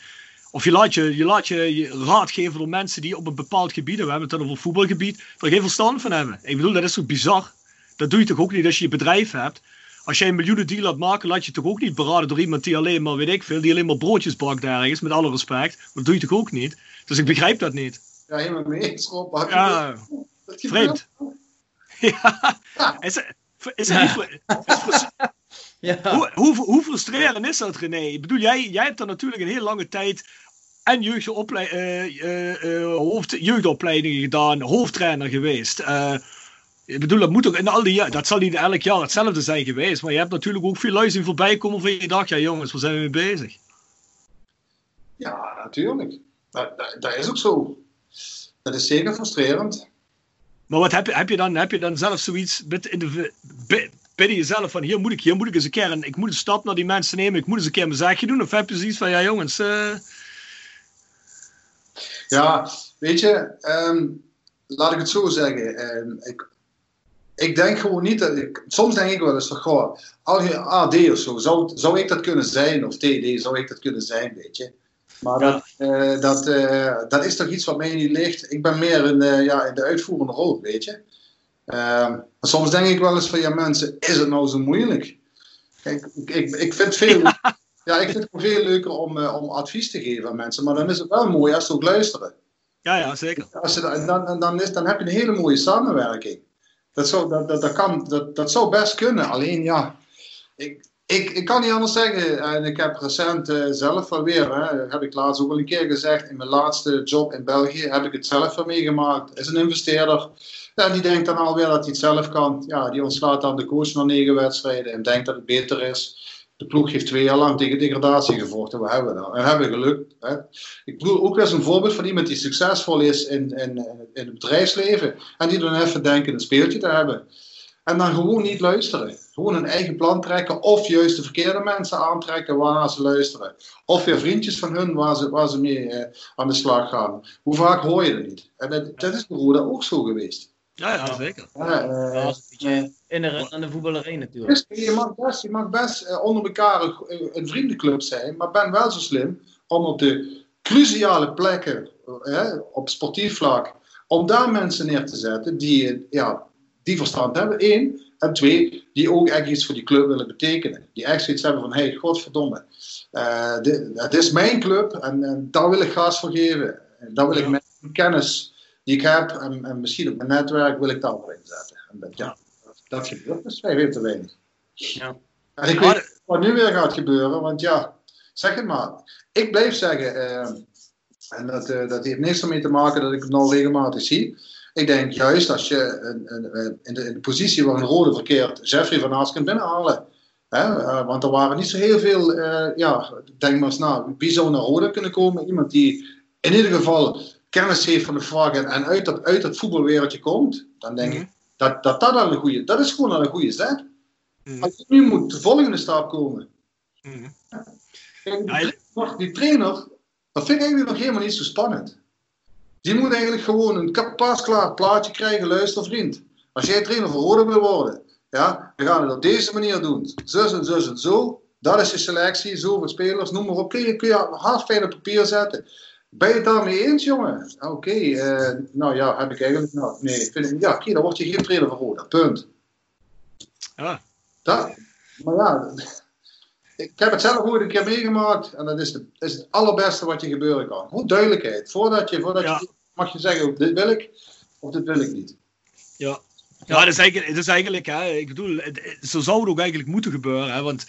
Of je laat je, je, laat je, je raad geven door mensen die op een bepaald gebied, we hebben het dan over voetbalgebied, er geen verstand van hebben. Ik bedoel, dat is toch bizar? Dat doe je toch ook niet als je je bedrijf hebt? Als jij een miljoenen deal laat maken, laat je toch ook niet beraden door iemand die alleen maar, weet ik veel, die alleen maar broodjes bakt ergens, met alle respect. Dat doe je toch ook niet? Dus ik begrijp dat niet. Ja, helemaal mee eens, Rob. Ja, vreemd. Ja. Is, is het niet... Is ja. hoe, hoe, hoe frustrerend is dat, René? Ik bedoel, jij, jij hebt er natuurlijk een heel lange tijd en uh, uh, uh, hoofd, jeugdopleidingen gedaan, hoofdtrainer geweest. Ik bedoel, dat moet ook in al die jaar, dat zal niet elk jaar hetzelfde zijn geweest, maar je hebt natuurlijk ook veel luisteren voorbij komen van je dacht, ja jongens, waar zijn we mee bezig? Ja, natuurlijk. Dat, dat, dat, is ook zo. Dat is zeker frustrerend. Maar wat heb je, heb je, dan, heb je dan zelf zoiets in de, binnen jezelf van hier moet ik, hier moet ik eens een keer, en ik moet een stap naar die mensen nemen, ik moet eens een keer mijn zaakje doen? Of heb je zoiets van, ja jongens... Uh... Ja, weet je, um, laat ik het zo zeggen. Um, ik, ik denk gewoon niet dat ik. Soms denk ik wel eens van, goh, AD of zo, zou, zou ik dat kunnen zijn? Of TD, zou ik dat kunnen zijn, weet je? Maar ja. dat, uh, dat, uh, dat is toch iets wat mij niet ligt. Ik ben meer in de, ja, in de uitvoerende rol, weet je? Um, soms denk ik wel eens van, ja mensen, is het nou zo moeilijk? Kijk, ik, ik, ik vind veel... Ja. ja ik vind het veel leuker om, om advies te geven aan mensen, maar dan is het wel mooi als ze ook luisteren. Ja, ja, zeker. Als je, dan, dan, is, dan heb je een hele mooie samenwerking. Dat zou, dat, dat, kan, dat, dat zou best kunnen, alleen ja, ik, ik, ik kan niet anders zeggen. En ik heb recent uh, zelf alweer, hè, heb ik laatst ook al een keer gezegd, in mijn laatste job in België heb ik het zelf weer meegemaakt. Is een investeerder. Ja, die denkt dan alweer dat hij het zelf kan. Ja, die ontslaat dan de coach na negen wedstrijden en denkt dat het beter is. De ploeg heeft twee jaar lang tegen degradatie gevochten. We hebben dat. En hebben gelukt. Hè. Ik bedoel ook eens een voorbeeld van iemand die succesvol is in, in, in het bedrijfsleven. En die dan even denken een speeltje te hebben. En dan gewoon niet luisteren. Gewoon een eigen plan trekken. Of juist de verkeerde mensen aantrekken waar ze luisteren. Of weer vriendjes van hun waar ze, waar ze mee eh, aan de slag gaan. Hoe vaak hoor je dat niet? En dat, is bij Roda ook zo geweest. Ja, ja, zeker. Ja, uh, een inherent aan de voetballerij natuurlijk. Dus, je mag best, je mag best uh, onder elkaar een, een, vriendenclub zijn, maar ben wel zo slim om op de cruciale plekken, uh, op sportief vlak, om daar mensen neer te zetten die, ja, die verstand hebben, één. En twee, die ook echt iets voor die club willen betekenen. Die echt zoiets hebben van, hé, hey, godverdomme, dit, is mijn club en, en, daar wil ik gas voor geven. Daar wil ik mijn kennis die ik heb en, en misschien op mijn netwerk wil ik dat ook inzetten. En dat, ja, dat, gebeurt dus veel te weinig. Ja. En ik weet wat nu weer gaat gebeuren, want ja, zeg het maar. Ik blijf zeggen, uh, en dat, uh, dat heeft niks ermee te maken dat ik het nou regelmatig zie. Ik denk juist als je een, een, in, de, in, de, positie waar een rode verkeert, Jeffrey van Aas kunt binnenhalen. Hè? Uh, want er waren niet zo heel veel, ja, denk maar eens na, wie zou naar rode kunnen komen? Iemand die in ieder geval kennis heeft van de vragen en uit dat, uit dat voetbalwereldje komt, dan denk ik dat dat, dat al een goede, dat is gewoon al een goede zet. Mm. Als nu moet de volgende stap komen. Mm. Kijk, die, die, trainer, dat vind ik eigenlijk nog helemaal niet zo spannend. Die moet eigenlijk gewoon een pasklaar plaatje krijgen, luister vriend. Als jij trainer voor Rode wil worden, ja, dan gaan we het op deze manier doen. Zus en zus en zo. Dat is je selectie, zoveel spelers, noem maar op. Kun je, kun je hard fijn op papier zetten. Ben je het daarmee eens, jongen? Oké, okay, uh, nou ja, heb ik eigenlijk. Nou, nee, vind ik, ja, oké, dan word je geen trainer van Roda. Punt. Ja. Dat, maar ja, ik heb het zelf ooit een keer meegemaakt en dat is, de, is het allerbeste wat je gebeuren kan. Goed duidelijkheid. Voordat je, voordat ja. je mag je zeggen, dit wil ik of dit wil ik niet. Ja. Ja, dat is eigenlijk, dat is eigenlijk hè, ik bedoel, zo zou het ook eigenlijk moeten gebeuren. Hè, want ik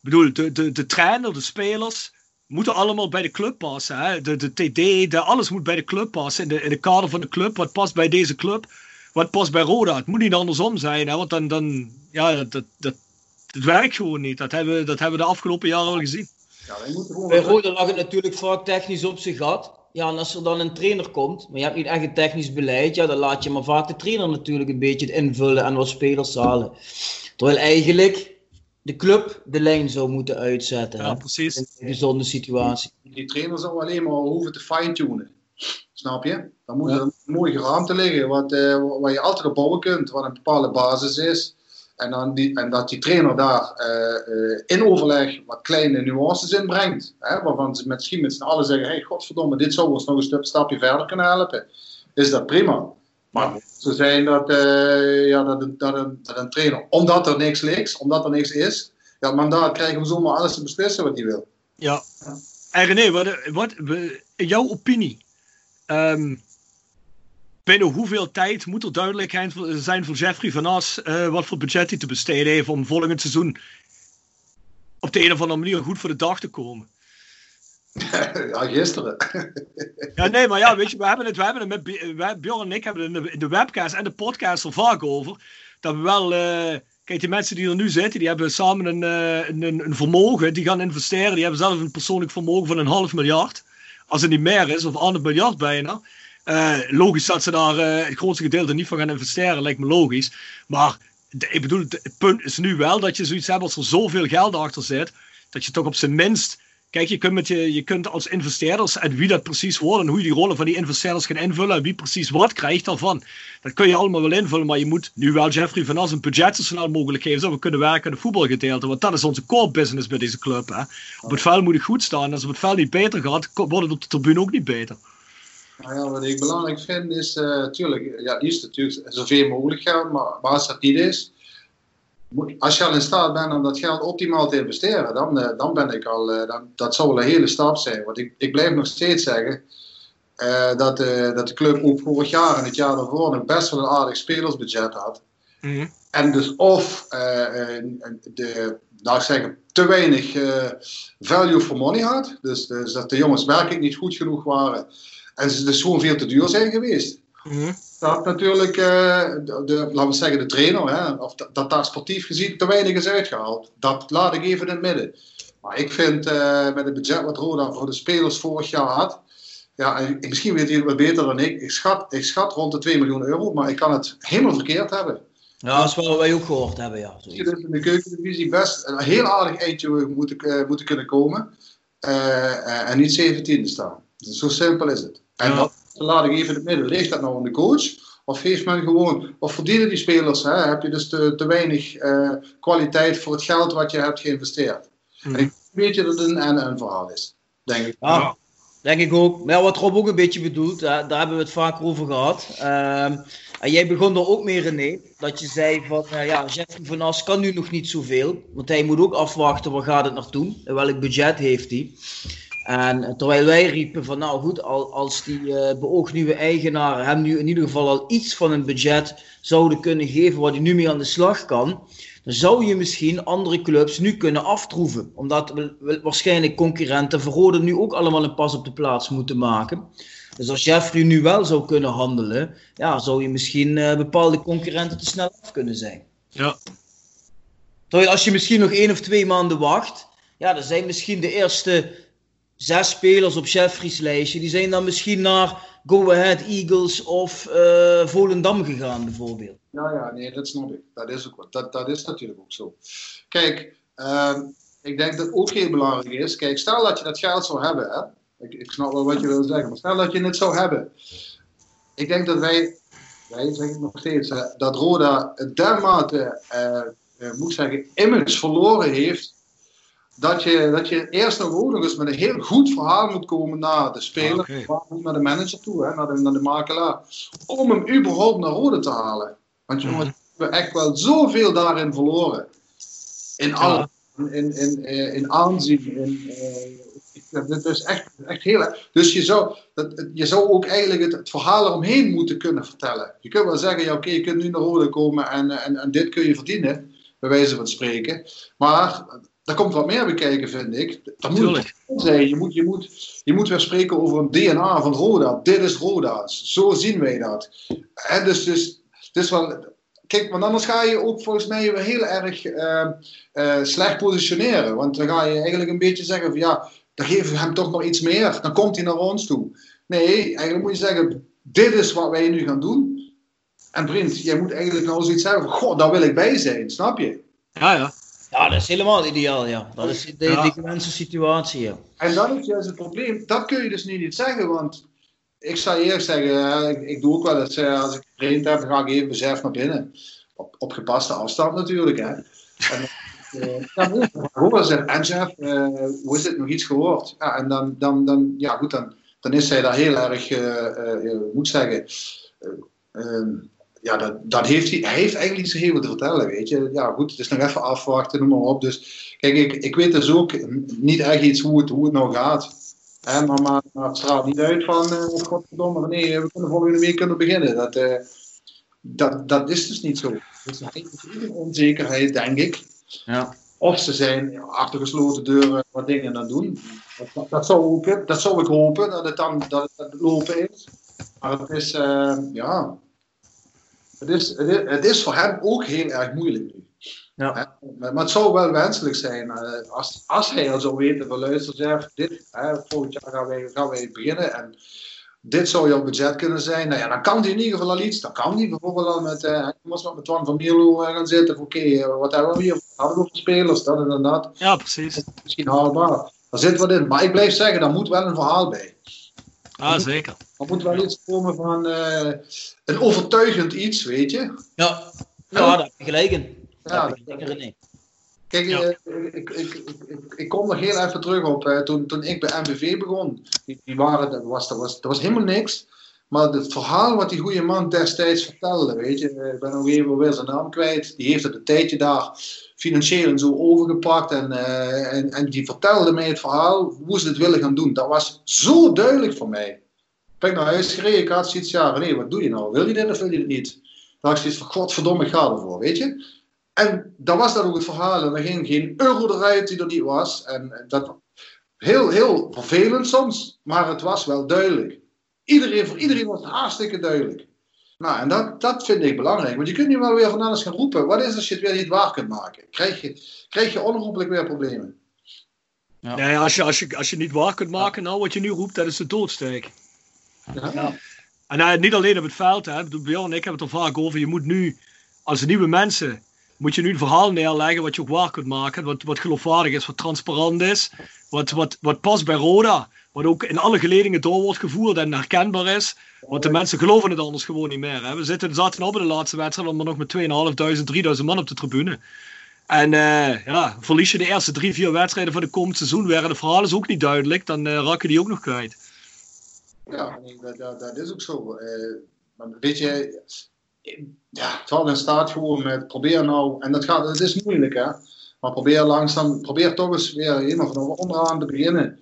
bedoel, de, de, de trainer, de spelers, moeten allemaal bij de club passen. Hè? De, de TD, de, alles moet bij de club passen. In de, in de kader van de club. Wat past bij deze club? Wat past bij Roda? Het moet niet andersom zijn. Hè? Want dan, dan ja, dat, dat, werkt gewoon niet. Dat hebben, dat hebben we de afgelopen jaren al gezien. Ja, wij moeten gewoon... Bij Roda lag het natuurlijk vaak technisch op zijn gat. Ja, en als er dan een trainer komt, maar je hebt niet echt een technisch beleid, ja, dan laat je maar vaak de trainer natuurlijk een beetje het invullen en wat spelers halen. Terwijl eigenlijk de club de lijn zou moeten uitzetten. Ja, precies. In een gezonde situatie. Die trainer zou alleen maar hoeven te fine-tunen. Snap je? Dan moet er een mooie ruimte liggen wat, eh, waar je altijd op bouwen kunt, wat een bepaalde basis is. En, dan die, en dat die trainer daar eh, eh, in overleg wat kleine nuances in brengt. Hè, waarvan ze misschien met z'n allen zeggen: hey, godverdomme, dit zou ons nog een stapje verder kunnen helpen. Is dat prima. Maar zo zijn dat, eh, ja, dat, dat, een, dat een trainer, omdat er niks ligt, omdat er niks is, ja, het mandaat krijgen om zomaar alles te beslissen wat hij wil. Ja. En René, wat, wat, jouw opinie, ehm, binnen hoeveel tijd moet er duidelijkheid zijn voor Jeffrey Van As eh, wat voor budget hij te besteden heeft om volgend seizoen op de een of andere manier goed voor de dag te komen? Ja, gisteren. Ja, nee, maar ja, weet je, we hebben het, we hebben het met Bjorn en ik hebben het in de, in de webcast en de podcast er vaak over. Dat we wel, eh, kijk, die mensen die er nu zitten, die hebben samen een, eh, een, een, een vermogen, die gaan investeren. Die hebben zelf een persoonlijk vermogen van een half miljard. Als het niet meer is, of anderhalf miljard bijna. Eh, logisch dat ze daar het grootste gedeelte niet van gaan investeren, lijkt me logisch. Maar ik bedoel, het punt is nu wel dat je zoiets hebt als er zoveel geld achter zit, dat je toch op zijn minst. Kijk, je kunt, met je, je kunt als investeerders, en wie dat precies wordt en hoe je die rollen van die investeerders gaat invullen en wie precies wat krijgt daarvan, dat kun je allemaal wel invullen, maar je moet nu wel Jeffrey Van As een budget zo snel mogelijk geven, zodat we kunnen werken aan de voetbalgedeelte, want dat is onze core business bij deze club. Hè. Op het veld moet het goed staan, als op het veld niet beter gaat, wordt het op de tribune ook niet beter. Nou ja, wat ik belangrijk vind is, eh tuurlijk, ja, liefst natuurlijk zoveel mogelijk geld, maar, maar als dat niet is, als je al in staat bent om dat geld optimaal te investeren, dan, eh, dan ben ik al, eh, dan, dat zou wel een hele stap zijn. Want ik, ik blijf nog steeds zeggen eh, dat, dat de club ook vorig jaar en het jaar daarvoor nog best wel een aardig spelersbudget had. En dus of eh, de, nou ik zeggen, te weinig value for money had. Dus, dus dat de jongens werkelijk niet goed genoeg waren. En ze dus gewoon veel te duur zijn geweest. Dat natuurlijk, eh, de, de- laten we zeggen, de trainer, hè, of dat, dat daar sportief gezien te weinig is uitgehaald. Dat laat ik even in het midden. Maar ik vind eh, met het budget wat Roda voor de spelers vorig jaar had. Ja, en misschien weet je het wat beter dan ik. Ik schat, ik schat rond de 2 miljoen euro, maar ik kan het helemaal verkeerd hebben. Ja, dat is wat wij ook gehoord hebben, ja. Je dus in de keukendivisie best een heel aardig eindje moeten, eh, moeten kunnen komen. en niet 17 staan. Dus zo simpel is het. En dat laat ik even in het midden. Ligt dat nou aan de coach? Of heeft men gewoon, of verdienen die spelers? Hè? Heb je dus te, te weinig eh, kwaliteit voor het geld wat je hebt geïnvesteerd? En ik weet je dat het een en-en verhaal is. Denk ik. Ja, denk ik ook. Maar ja, wat Rob ook een beetje bedoelt, hè, daar hebben we het vaak over gehad. Ehm, en jij begon er ook mee, René, dat je zei van, eh, ja, Jeffrey van As kan nu nog niet zoveel. Want hij moet ook afwachten, waar gaat het naartoe? En welk budget heeft hij? En eh, terwijl wij riepen van, nou goed, al, als die eh beoogd nieuwe eigenaren hem nu in ieder geval al iets van een budget zouden kunnen geven waar hij nu mee aan de slag kan, dan zou je misschien andere clubs nu kunnen aftroeven. Omdat we, we waarschijnlijk concurrenten voor nu ook allemaal een pas op de plaats moeten maken. Dus als Jeffrey nu wel zou kunnen handelen, ja, zou je misschien eh, bepaalde concurrenten te snel af kunnen zijn. Ja. Terwijl als je misschien nog één of twee maanden wacht, ja, dan zijn misschien de eerste zes spelers op Jeffrey's lijstje, die zijn dan misschien naar Go Ahead Eagles of eh, Volendam gegaan bijvoorbeeld. Ja, ja, nee, dat snap ik. Dat is, ook, wat- dat, dat is natuurlijk ook zo. Kijk, ehm, ik denk dat ook heel belangrijk is. Kijk, stel dat je dat geld zou hebben. Hè? Ik, ik snap wel wat je wil zeggen, maar stel dat je het zou hebben. Ik denk dat wij, wij zeggen nog steeds, dat Roda dermate, eh, moet zeggen, image verloren heeft. Dat je, dat je eerst nog ook nog eens met een heel goed verhaal moet komen naar de speler, maar ook naar de manager toe, hè, naar, de, naar de makelaar. Om hem überhaupt naar Rode te halen. Want jongens, we hebben echt wel zoveel daarin verloren. In al, in, in, in, eh, in aanzien. In, eh, dat, dat is echt, echt heel. Dus je zou, dat, je zou ook eigenlijk het, het verhaal eromheen moeten kunnen vertellen. Je kunt wel zeggen, ja oké, je kunt nu naar Rode komen en, en, en dit kun je verdienen, bij wijze van spreken. Maar daar komt wat meer bekijken, vind ik. Dat moet zijn. Je moet, je, moet, je moet weer spreken over een DNA van Roda. Dit is Roda. Zo zien wij dat. En dus, dus, dus wel, kijk, want anders ga je ook volgens mij weer heel erg eh, eh, slecht positioneren. Want dan ga je eigenlijk een beetje zeggen van ja, dan geven we hem toch nog iets meer. Dan komt hij naar ons toe. Nee, eigenlijk moet je zeggen, dit is wat wij nu gaan doen. En vriend, jij moet eigenlijk nou zoiets hebben van, goh, daar wil ik bij zijn, snap je? Ja, ja. Ja, dat is helemaal ideaal, ja. Dat is de, Ja. gewenste situatie, ja. En dat is juist het probleem. Dat kun je dus nu niet zeggen, want ik zou eerlijk zeggen, ik, ik doe ook wel eens, eh, als ik getraind heb, dan ga ik even besef naar binnen. Op, op gepaste afstand natuurlijk, hè. En, eh, ik gewoon zeggen, en eh, hoe is het nog iets gehoord? Ja, en dan, dan, dan, ja goed, dan, dan is hij daar heel erg, eh, eh, eh, hoe moet zeggen, eh, ehm, ja, dat, dat heeft hij, hij heeft eigenlijk niet zo heel veel te vertellen, weet je. Ja, goed, het is nog even afwachten, noem maar op. Dus kijk, ik, ik weet dus ook niet echt iets hoe het, hoe het nou gaat. Hè, maar, maar, maar het straalt niet uit van, eh godverdomme, nee, we kunnen volgende week kunnen beginnen. Dat, eh, dat, dat is dus niet zo. Dus er is een onzekerheid, denk ik. Ja. Of ze zijn achter gesloten deuren wat dingen aan doen. Dat, dat, zou, ook, dat zou ik hopen, dat het dan dat het lopen is. Maar het is, eh, ja... Het is, het, is, het is voor hem ook heel erg moeilijk nu. Ja. Maar het zou wel wenselijk zijn eh, als, als hij al zou weten van luister Jeff, dit, hè, volgend jaar gaan wij, gaan wij beginnen en dit zou jouw budget kunnen zijn. Nou ja, dan kan hij in ieder geval al iets. Dan kan hij bijvoorbeeld al met, eh moest met Twan van Mierlo eh, gaan zitten. Oké, wat hebben we hier? Hadden we voor spelers? Dat en dat. Ja, precies. Misschien haalbaar. Daar zit wat in. Maar ik blijf zeggen, daar moet wel een verhaal bij. Ah, zeker. Er moet wel iets komen van eh, een overtuigend iets, weet je. Ja. Ja, daar heb je gelijk in. Ja, René. Kijk, Ja. eh, ik, ik, ik, ik, ik kom er heel even terug op. eh, toen, toen ik bij MVV begon, die, die waren, dat, was, dat, was, dat was helemaal niks. Maar het verhaal wat die goede man destijds vertelde, weet je, ik ben nog even weer zijn naam kwijt. Die heeft het een tijdje daar financieel en zo overgepakt. En, en, en die vertelde mij het verhaal hoe ze het willen gaan doen. Dat was zo duidelijk voor mij. Ben ik naar huis gereden, ik had zoiets, ja, nee, wat doe je nou? Wil je dit of wil je dit niet? Dan had ik zoiets van, godverdomme, ik ga ervoor, weet je. En dat was dan ook het verhaal. En er ging geen euro eruit die er niet was. En dat heel, heel vervelend soms, maar het was wel duidelijk. Iedereen, voor iedereen was het hartstikke duidelijk. Nou, en dat, dat vind ik belangrijk. Want je kunt niet wel weer van alles gaan roepen. Wat is als je het weer niet waar kunt maken? Krijg je, krijg je onherroepelijk weer problemen. Nee, als je, als, je, als je niet waar kunt maken, nou wat je nu roept, dat is de doodsteek. En eh, niet alleen op het veld, hè. En ik hebben het er vaak over. Je moet nu, als nieuwe mensen, moet je nu een verhaal neerleggen wat je ook waar kunt maken. Wat, wat geloofwaardig is, wat transparant is. Wat, wat, wat past bij Roda. Wat ook in alle geledingen door wordt gevoerd en herkenbaar is. Want de mensen geloven het anders gewoon niet meer. Hè. We zitten, zaten al bij de laatste wedstrijd, maar nog met 2.500, 3.000 man op de tribune. En eh, ja, verlies je de eerste drie, vier wedstrijden van de komend seizoen weer en de verhaal is ook niet duidelijk, dan eh raak je die ook nog kwijt. Ja, nee, dat, dat, dat is ook zo. Eh, maar weet je, ja, het valt in staat gewoon met probeer nou, en dat, gaat, het is moeilijk hè, maar probeer langzaam, probeer toch eens weer helemaal van onderaan te beginnen.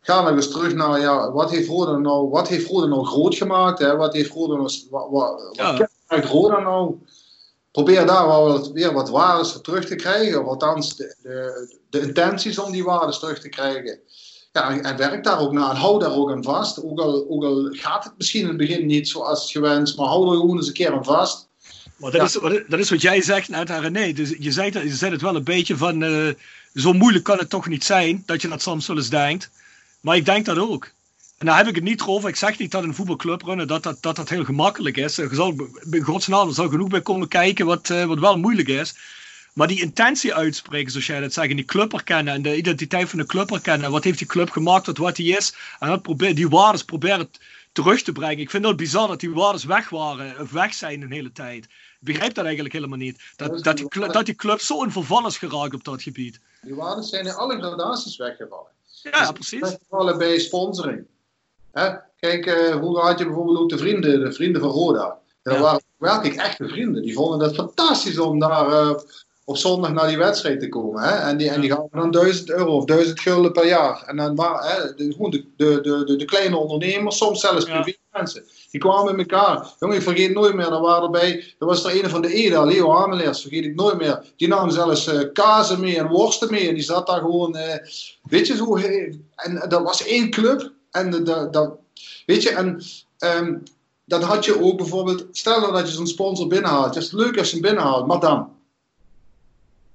Ga nog eens terug naar, ja, wat heeft Roda nou, wat heeft Roda nou groot gemaakt, hè? wat heeft Roda nou, wat, wat, Ja. Roda nou? Probeer daar wel wat, weer wat waardes voor terug te krijgen, of althans de, de, de intenties om die waardes terug te krijgen. Ja, en, en werk daar ook naar en hou daar ook aan vast. Ook al, ook al gaat het misschien in het begin niet zoals gewenst, maar hou er gewoon eens een keer aan vast. Maar dat, Ja. is, wat- dat is wat jij zegt aan René. Dus je, zegt, je zegt het wel een beetje van, eh, zo moeilijk kan het toch niet zijn, dat je dat soms wel eens denkt. Maar ik denk dat ook. En daar heb ik het niet over. Ik zeg niet dat een voetbalclub runnen dat dat, dat, dat heel gemakkelijk is. Er zal, in godsnaam, er zal genoeg bij komen kijken wat, eh, wat wel moeilijk is. Maar die intentie uitspreken, zoals jij dat zegt, en die club herkennen en de identiteit van de club herkennen. Wat heeft die club gemaakt tot wat die is? En dat probeer, die waardes proberen terug te brengen. Ik vind het bizar dat die waardes weg waren, of weg zijn een hele tijd. Ik begrijp dat eigenlijk helemaal niet. Dat, dat, die, clu- dat die club zo in verval is geraakt op dat gebied. Die waarden zijn in alle gradaties weggevallen. Ja, precies. Weggevallen bij sponsoring. Hè? Kijk, eh hoe had je bijvoorbeeld ook de vrienden, de vrienden van Roda. Dat Ja. waren werkelijk echte vrienden. Die vonden het fantastisch om daar eh, op zondag naar die wedstrijd te komen. Hè? En, die, en die gaan dan 1000 euro of 1000 gulden per jaar. En dan hè, de, de, de, de, de, kleine ondernemers, soms zelfs Ja. privé mensen. Die kwamen met elkaar. Jongen, ik vergeet nooit meer, er waren erbij, er was er een van de Eda, Leo Hameleers, vergeet ik nooit meer. Die nam zelfs eh, kazen mee en worsten mee. En die zat daar gewoon, eh, weet je zo, eh, en dat was één club. En dat, weet je, en ehm, dan had je ook bijvoorbeeld, stel dat je zo'n sponsor binnenhaalt. Het is leuk als je hem binnenhaalt, maar dan.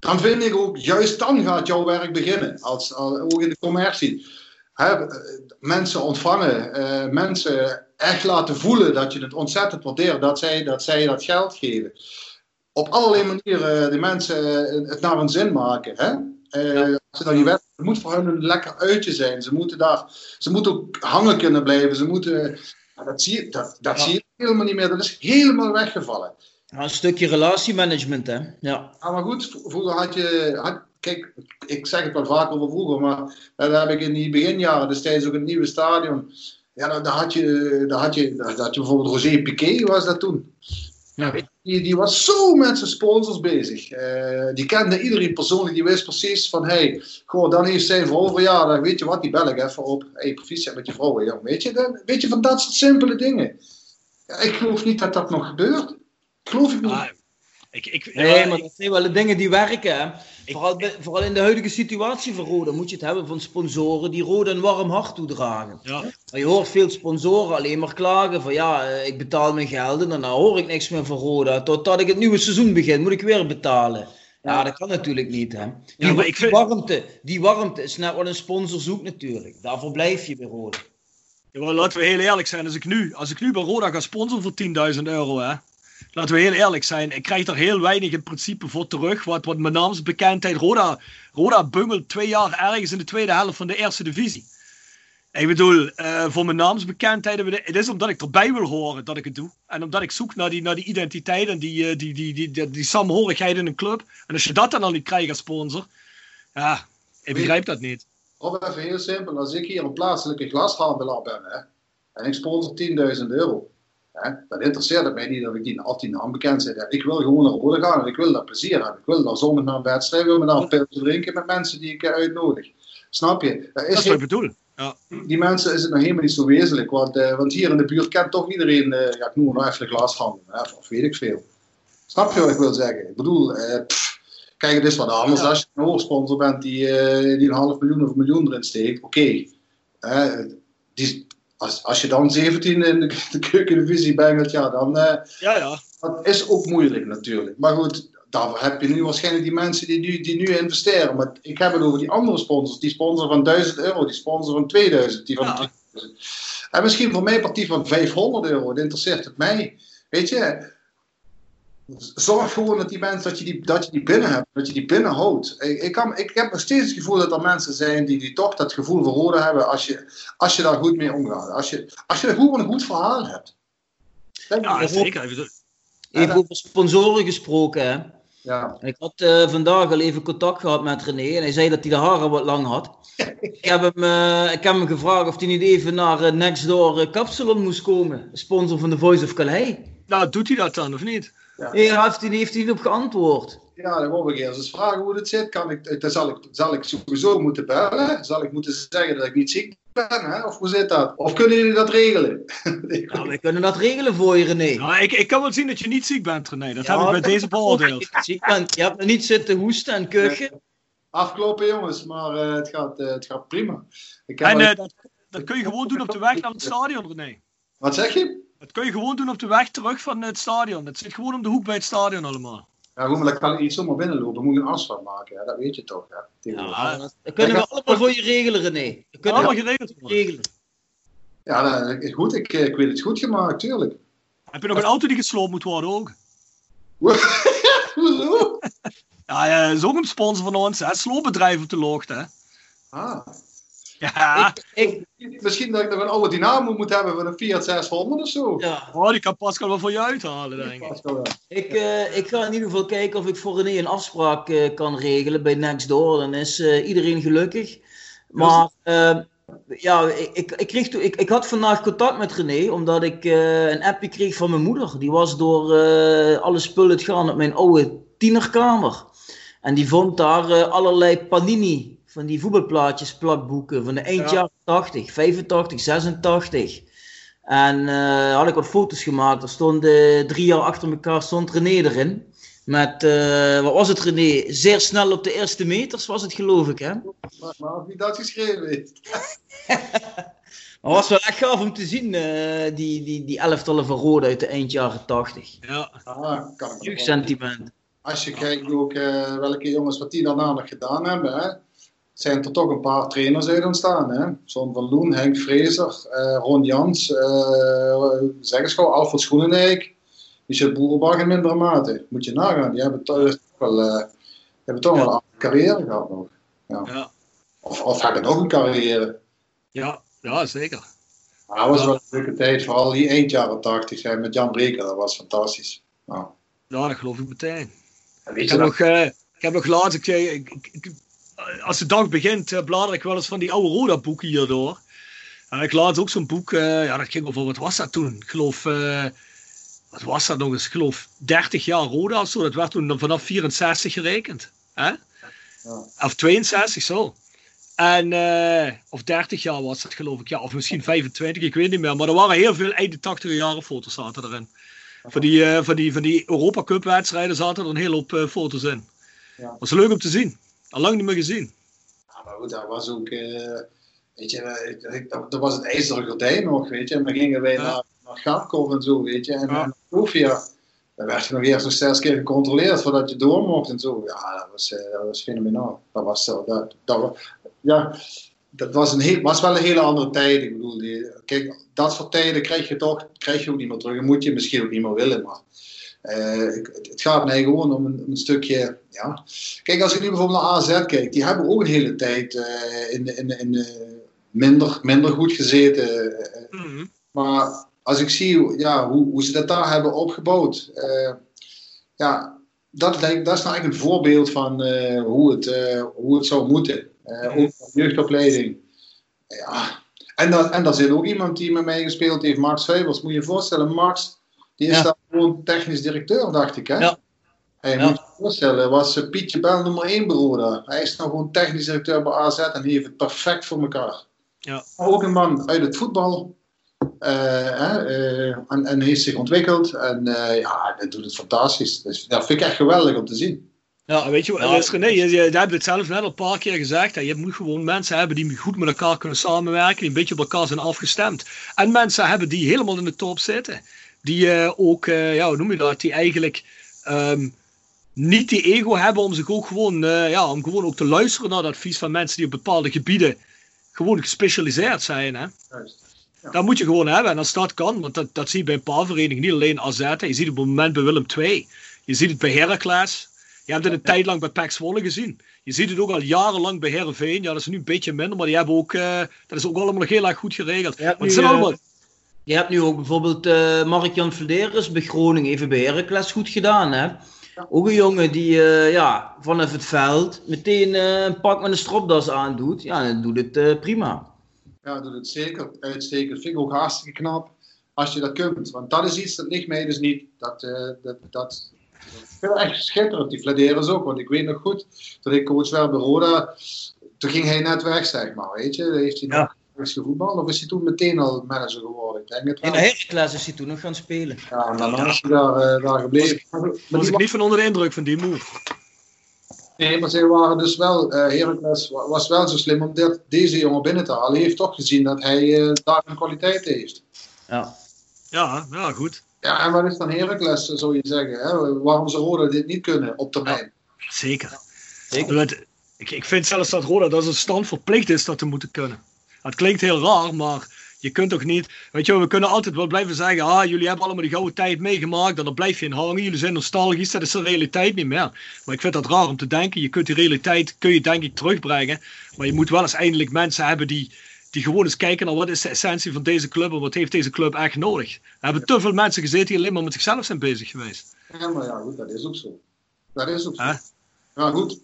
Dan vind ik ook, juist dan gaat jouw werk beginnen. Als, als- ook in de commercie. Hè, eh, mensen ontvangen, eh, mensen echt laten voelen dat je het ontzettend waardeert dat zij dat, zij dat geld geven. Op allerlei manieren de mensen eh, het naar hun zin maken. Hè? Eh, als ze dan die wedstrijd, het moet voor hen een lekker uitje zijn. Ze moeten, daar, ze moeten ook hangen kunnen blijven. Ze moeten, dat zie je, dat, dat zie je helemaal niet meer. Dat is helemaal weggevallen. Ja, een stukje relatiemanagement, hè. Ja. Ja, maar goed, vroeger had je. Had, kijk, ik zeg het wel vaak over vroeger, maar dat heb ik in die beginjaren, destijds ook in het nieuwe stadion. Ja, daar, daar had je, daar had je, daar had je bijvoorbeeld Rosé Piquet, was dat toen. Ja. Die, die was zo met zijn sponsors bezig. Eh, die kende iedereen persoonlijk, die wist precies van, hey, goh, dan heeft zijn vrouw verjaardag, weet je wat, die bel ik even op. hey, proficiat met je vrouw, jong. Weet je, dan, weet je, van dat soort simpele dingen. Ja, ik geloof niet dat dat nog gebeurt. Geloof ik niet. Ah, ik, ik, Nee, ja, maar ik- dat zijn wel de dingen die werken. Hè. Vooral, bij- vooral in de huidige situatie van Roda moet je het hebben van sponsoren die Roda een warm hart toedragen. ja. Maar je hoort veel sponsoren alleen maar klagen van ja, eh, ik betaal mijn geld en daarna hoor ik niks meer van Roda. Totdat ik het nieuwe seizoen begin, moet ik weer betalen. Ja, dat kan natuurlijk niet. Hè. Die, maar ik vind- die warmte, die warmte is net wat een sponsor zoekt natuurlijk. Daarvoor blijf je bij Roda. Ja, maar laten we heel eerlijk zijn. Als ik nu, als ik nu bij Roda ga sponsoren voor 10.000 euro, hè, laten we heel eerlijk zijn. Ik krijg er heel weinig in principe voor terug. Wat, wat mijn naamsbekendheid. Roda, Roda bungelt twee jaar ergens in de tweede helft van de eerste divisie. Ik bedoel, eh, voor mijn naamsbekendheid, het is omdat ik erbij wil horen dat ik het doe. En omdat ik zoek naar die, naar die identiteit en die, eh, die, die, die, die, die in een club. En als je dat dan al niet krijgt als sponsor, ja, ik begrijp dat niet. Of even heel simpel, als ik hier een plaatselijke glashandelaar ben hè, en ik sponsor 10.000 euro, hè, dan interesseert het mij niet of ik die, of die naam bekend zit. Ik wil gewoon naar Rode gaan en ik wil daar plezier hebben. Ik wil daar zondag naar een wedstrijd, ik wil me daar een pilsje drinken met mensen die ik uitnodig. Snap je? Dat is Dat is wat ik bedoel. Ja. die mensen is het nog helemaal niet zo wezenlijk, want, eh, want hier in de buurt kent toch iedereen, eh, ja, ik noem het nou even de glashandel, hè, of, of weet ik veel. Snap je wat ik wil zeggen? Ik bedoel, eh, pff, kijk, het is wat anders als je een hoofdsponsor bent die, die een half miljoen of een miljoen erin steekt. Oké, die- als, als je dan 17 in de, de keukendivisie bengelt, ja, dan eh, Ja, ja. dat is ook moeilijk natuurlijk. Maar goed, daarvoor heb je nu waarschijnlijk die mensen die nu, die nu investeren. Maar ik heb het over die andere sponsors. Die sponsor van 1000 euro, die sponsor van 2000, die van Ja. 3000. En misschien voor mijn partij van 500 euro. Dat interesseert het mij. Weet je, zorg gewoon dat die mensen, dat je die, dat je die binnen hebt, dat je die binnen houdt. Ik, ik, kan, ik heb nog steeds het gevoel dat er mensen zijn die, die toch dat gevoel rode hebben als je, als je daar goed mee omgaat. Als je, als je gewoon een goed verhaal hebt. Denk Ja, ik. zeker. Even over sponsoren gesproken. Hè. Ja. Ik had eh, vandaag al even contact gehad met René en hij zei dat hij de haren wat lang had. ik, heb hem, eh, ik heb hem gevraagd of hij niet even naar eh, Nextdoor uh, Kapsalon moest komen. Sponsor van The Voice of Calais. nou, doet hij dat dan of niet? Nee, daar heeft hij, heeft hij niet op geantwoord. Ja, dan wou ik eerst eens vragen hoe het zit. Kan ik, dan zal, ik, zal ik sowieso moeten bellen? Zal ik moeten zeggen dat ik niet ziek ben? Hè? Of hoe zit dat? Of kunnen jullie dat regelen? Nou, wij kunnen dat regelen voor je, René. Nou, ik, ik kan wel zien dat je niet ziek bent, René. Dat Ja, heb ik bij deze beoordeeld. Ziek bent. Je hebt nog niet zitten hoesten en kuchen. Afkloppen jongens, maar eh, het, gaat, eh, het gaat prima. Ik heb En al- eh, dat, dat kun je gewoon doen op de weg naar het stadion, René. Wat zeg je? Dat kun je gewoon doen op de weg terug van het stadion. Dat zit gewoon om de hoek bij het stadion allemaal. Ja, goed, maar dan kan ik niet zomaar binnenlopen. Dan moet ik een afspraak maken. Ja, dat weet je toch. Hè? Ja, dat, dat kunnen we allemaal voor je regelen, René. Dat kunnen Allemaal we geregeld. worden. regelen. Ja, dat- goed, ik, eh, ik weet het goed gemaakt, tuurlijk. Heb je nog een auto die gesloopt moet worden ook? Hoezo? Ja, ja, dat is ook een sponsor van ons. Hè? Sloopbedrijf op de Loogte. Hè? Ah. Ja, Ik, Misschien dat ik nog een oude dynamo moet hebben van een Fiat 600 of zo. ja, oh, die kan Pascal wel voor je uithalen, denk ik. Ja. ik, eh, ik ga in ieder geval kijken of ik voor René een afspraak eh, kan regelen bij Nextdoor. Dan is eh, iedereen gelukkig. Maar eh, ja, ik, ik, ik, kreeg toen- ik, ik had vandaag contact met René, omdat ik eh, een appje kreeg van mijn moeder. Die was door eh, alle spullen het gaan op mijn oude tienerkamer. En die vond daar allerlei panini van die voetbalplaatjes, plakboeken van de eind Ja. jaren 80, 85, 86. En eh, had ik wat foto's gemaakt. Er stonden drie jaar achter elkaar stond René erin. Met, eh, wat was het René? Zeer snel op de eerste meters was het geloof ik hè. Maar, maar of wie dat geschreven heeft. Maar was wel echt gaaf om te zien, eh, die, die, die elftallen van Rode uit de eind jaren 80. Ja. Ah, kan ik me wel- Jeugdsentiment. Als je kijkt ook welke jongens wat die daarna nog gedaan hebben, hè, zijn er toch een paar trainers uit ontstaan. Hè? John van Loen, Henk Vrezer, eh, Ron Jans, eh, zeg eens gewoon Alfred Schoenendijk, Michel Boerenbach in mindere mate. Moet je nagaan, die hebben toch wel, eh, die hebben toch wel een carrière gehad nog. Ja. Ja. Of, of hebben nog een carrière. Ja, ja, zeker. Maar dat was wel een leuke tijd, vooral die eind jaren 80 hè, met Jan Breker, dat was fantastisch. Ja. Ja, dat geloof ik meteen. En Ik weet je heb, dat? nog, ik heb nog laatst, ik, ik, ik- ik- als de dag begint, eh, blader ik wel eens van die oude Roda-boeken hierdoor. En ik laat ook zo'n boek, eh, ja, dat ging over, wat was dat toen? Ik geloof, eh, wat was dat nog eens? Ik geloof 30 jaar Roda of zo. Dat werd toen vanaf 64 gerekend. Hè? Ja. Of 62, zo. En, eh, of 30 jaar was dat geloof ik, ja. Of misschien 25, ik weet niet meer. Maar er waren heel veel einde 80 jaren foto's zaten erin. Van die, eh, van die, van die Europa Cup wedstrijden zaten er een hele hoop eh, foto's in. Ja. Was leuk om te zien. Al lang niet meer gezien. Ja, maar goed, dat was ook, eh, weet je, eh, dat, dat was het ijzeren gordijn nog, weet je. En dan gingen wij Ja. naar, naar Garkov en zo, weet je. En, Ja. en Sofia, daar werd je nog eerst nog zes keer gecontroleerd voordat je door mocht en zo. Ja, dat was, eh, dat was fenomenaal. Dat was, zo, dat, dat, ja, dat was, een heel, was wel een hele andere tijd. Ik bedoel, die, kijk, dat soort tijden krijg je toch, krijg je ook niet meer terug. En moet je misschien ook niet meer willen, maar... eh, het gaat mij gewoon om een, een stukje. Ja. Kijk, als ik nu bijvoorbeeld naar AZ kijk, die hebben ook een hele tijd eh, in, in, in, eh, minder, minder goed gezeten. eh, Mhm. maar als ik zie ja, hoe, hoe ze dat daar hebben opgebouwd, eh, ja, dat, lijkt, dat is nou eigenlijk een voorbeeld van eh, hoe, het, eh, hoe het zou moeten. Eh, ook van jeugdopleiding. Ja. En, dat, en daar zit ook iemand die met mij gespeeld heeft, Max Veibers. Moet je je voorstellen, Max, die is Ja. daar gewoon technisch directeur, dacht ik. Hè? Ja. Ja. moet je voorstellen, was Pietje Bel nummer 1 bureau daar. Hij is nou gewoon technisch directeur bij AZ en die heeft het perfect voor elkaar. Ja. Maar ook een man uit het voetbal. eh, hè, eh, en, en heeft zich ontwikkeld. En eh, ja, dat doet het fantastisch. Dus, dat vind ik echt geweldig om te zien. Ja, weet je, Ja. ja. René, je, je, je hebt het zelf net al een paar keer gezegd. Hè. Je moet gewoon mensen hebben die goed met elkaar kunnen samenwerken, die een beetje op elkaar zijn afgestemd. En mensen hebben die helemaal in de top zitten. Die eh, ook, eh, ja, hoe noem je dat, die eigenlijk ehm, niet die ego hebben om zich ook gewoon, eh, ja, om gewoon ook te luisteren naar het advies van mensen die op bepaalde gebieden gewoon gespecialiseerd zijn. Hè. Juist. Dat moet je gewoon hebben. En als dat kan, want dat, dat zie je bij een paar verenigingen, niet alleen AZ. hè. Je ziet het op het moment bij Willem II. Je ziet het bij Heracles. Je hebt het een tijd lang bij PEC Zwolle gezien. Je ziet het ook al jarenlang bij Herenveen. Ja, dat is nu een beetje minder, maar die hebben ook, dat is ook allemaal nog heel erg goed geregeld. Want het zijn allemaal, Je hebt nu ook bijvoorbeeld eh Mark-Jan Vladeris bij Groningen even bij Heracles goed gedaan. Hè? Ook een jongen die eh, ja, vanaf het veld meteen eh, een pak met een stropdas aandoet. Ja, en dan doet het eh, prima. Ja, doet het zeker uitstekend. Vind ik ook hartstikke knap als je dat kunt. Want dat is iets dat ligt mij dus niet. Dat, eh, dat, dat, ik vind het echt schitterend, die Vladeris ook. Want ik weet nog goed, dat ik coach werd bij Roda, toen ging hij net weg, zeg maar. Weet je, Dan heeft hij Ja. nog eens gevoetbald of is hij toen meteen al manager geworden? Ik denk het In de Heracles is hij toen nog gaan spelen. Ja, daarna is hij daar, eh, daar gebleven. Maar was die ik niet van onder de indruk van die move. Nee, maar zij waren dus wel, eh Heracles wa- was wel zo slim om dit- deze jongen binnen te halen. Hij heeft toch gezien dat hij eh, daar een kwaliteit heeft. Ja. Ja, ja, goed. Ja, en wat is dan Heracles, zou je zeggen? Hè? Waarom ze Roda dit niet kunnen op termijn? Zeker. Zeker. Ik, ik vind zelfs dat Roda dat een stand verplicht is dat te moeten kunnen. Het klinkt heel raar, maar je kunt toch niet. Weet je, we kunnen altijd wel blijven zeggen: ah, jullie hebben allemaal die gouden tijd meegemaakt. En dan blijf je in hangen. Jullie zijn nostalgisch. Dat is de realiteit niet meer. Maar ik vind dat raar om te denken. Je kunt die realiteit, kun je denk ik terugbrengen. Maar je moet wel eens eindelijk mensen hebben die, die gewoon eens kijken naar wat is de essentie van deze club. En wat heeft deze club echt nodig. Er hebben te veel mensen gezeten die alleen maar met zichzelf zijn bezig geweest. Ja, maar ja, goed, dat is ook zo. Dat is ook zo. Ja, goed.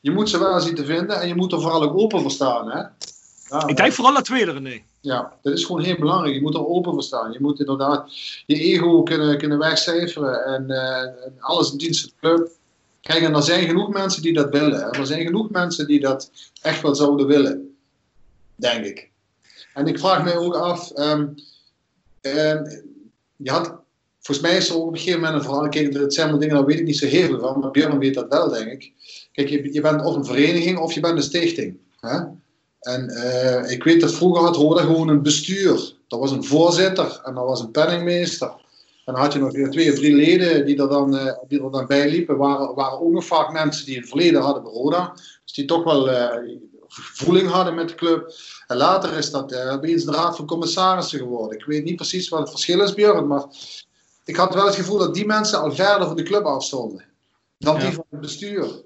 Je moet ze wel zien te vinden en je moet er vooral ook open voor staan. Hè? Ja, Ik denk vooral dat tweede, René. Ja, dat is gewoon heel belangrijk. Je moet er open voor staan. Je moet inderdaad je ego kunnen, kunnen wegcijferen en, eh, alles in dienst van de club. Kijk, en er zijn genoeg mensen die dat willen. Er zijn genoeg mensen die dat echt wel zouden willen. Denk ik. En ik vraag me ook af. ehm, ehm, je had, volgens mij is er op een gegeven moment een verhaal. Kijk, dat zijn dingen, daar weet ik niet zo heel veel van. Maar Björn weet dat wel, denk ik. Kijk, je, je bent of een vereniging of je bent een stichting. Hè? En eh, ik weet dat vroeger had Roda gewoon een bestuur. Er was een voorzitter en er was een penningmeester. En dan had je nog weer twee of drie leden die er dan, eh, die er dan bij liepen. Waren, waren ook nog vaak mensen die een verleden hadden bij Roda. Dus die toch wel eh, voeling hadden met de club. En later is dat uh, opeens de raad van commissarissen geworden. Ik weet niet precies wat het verschil is, Björn. Maar ik had wel het gevoel dat die mensen al verder van de club afstonden. Dan die van het bestuur.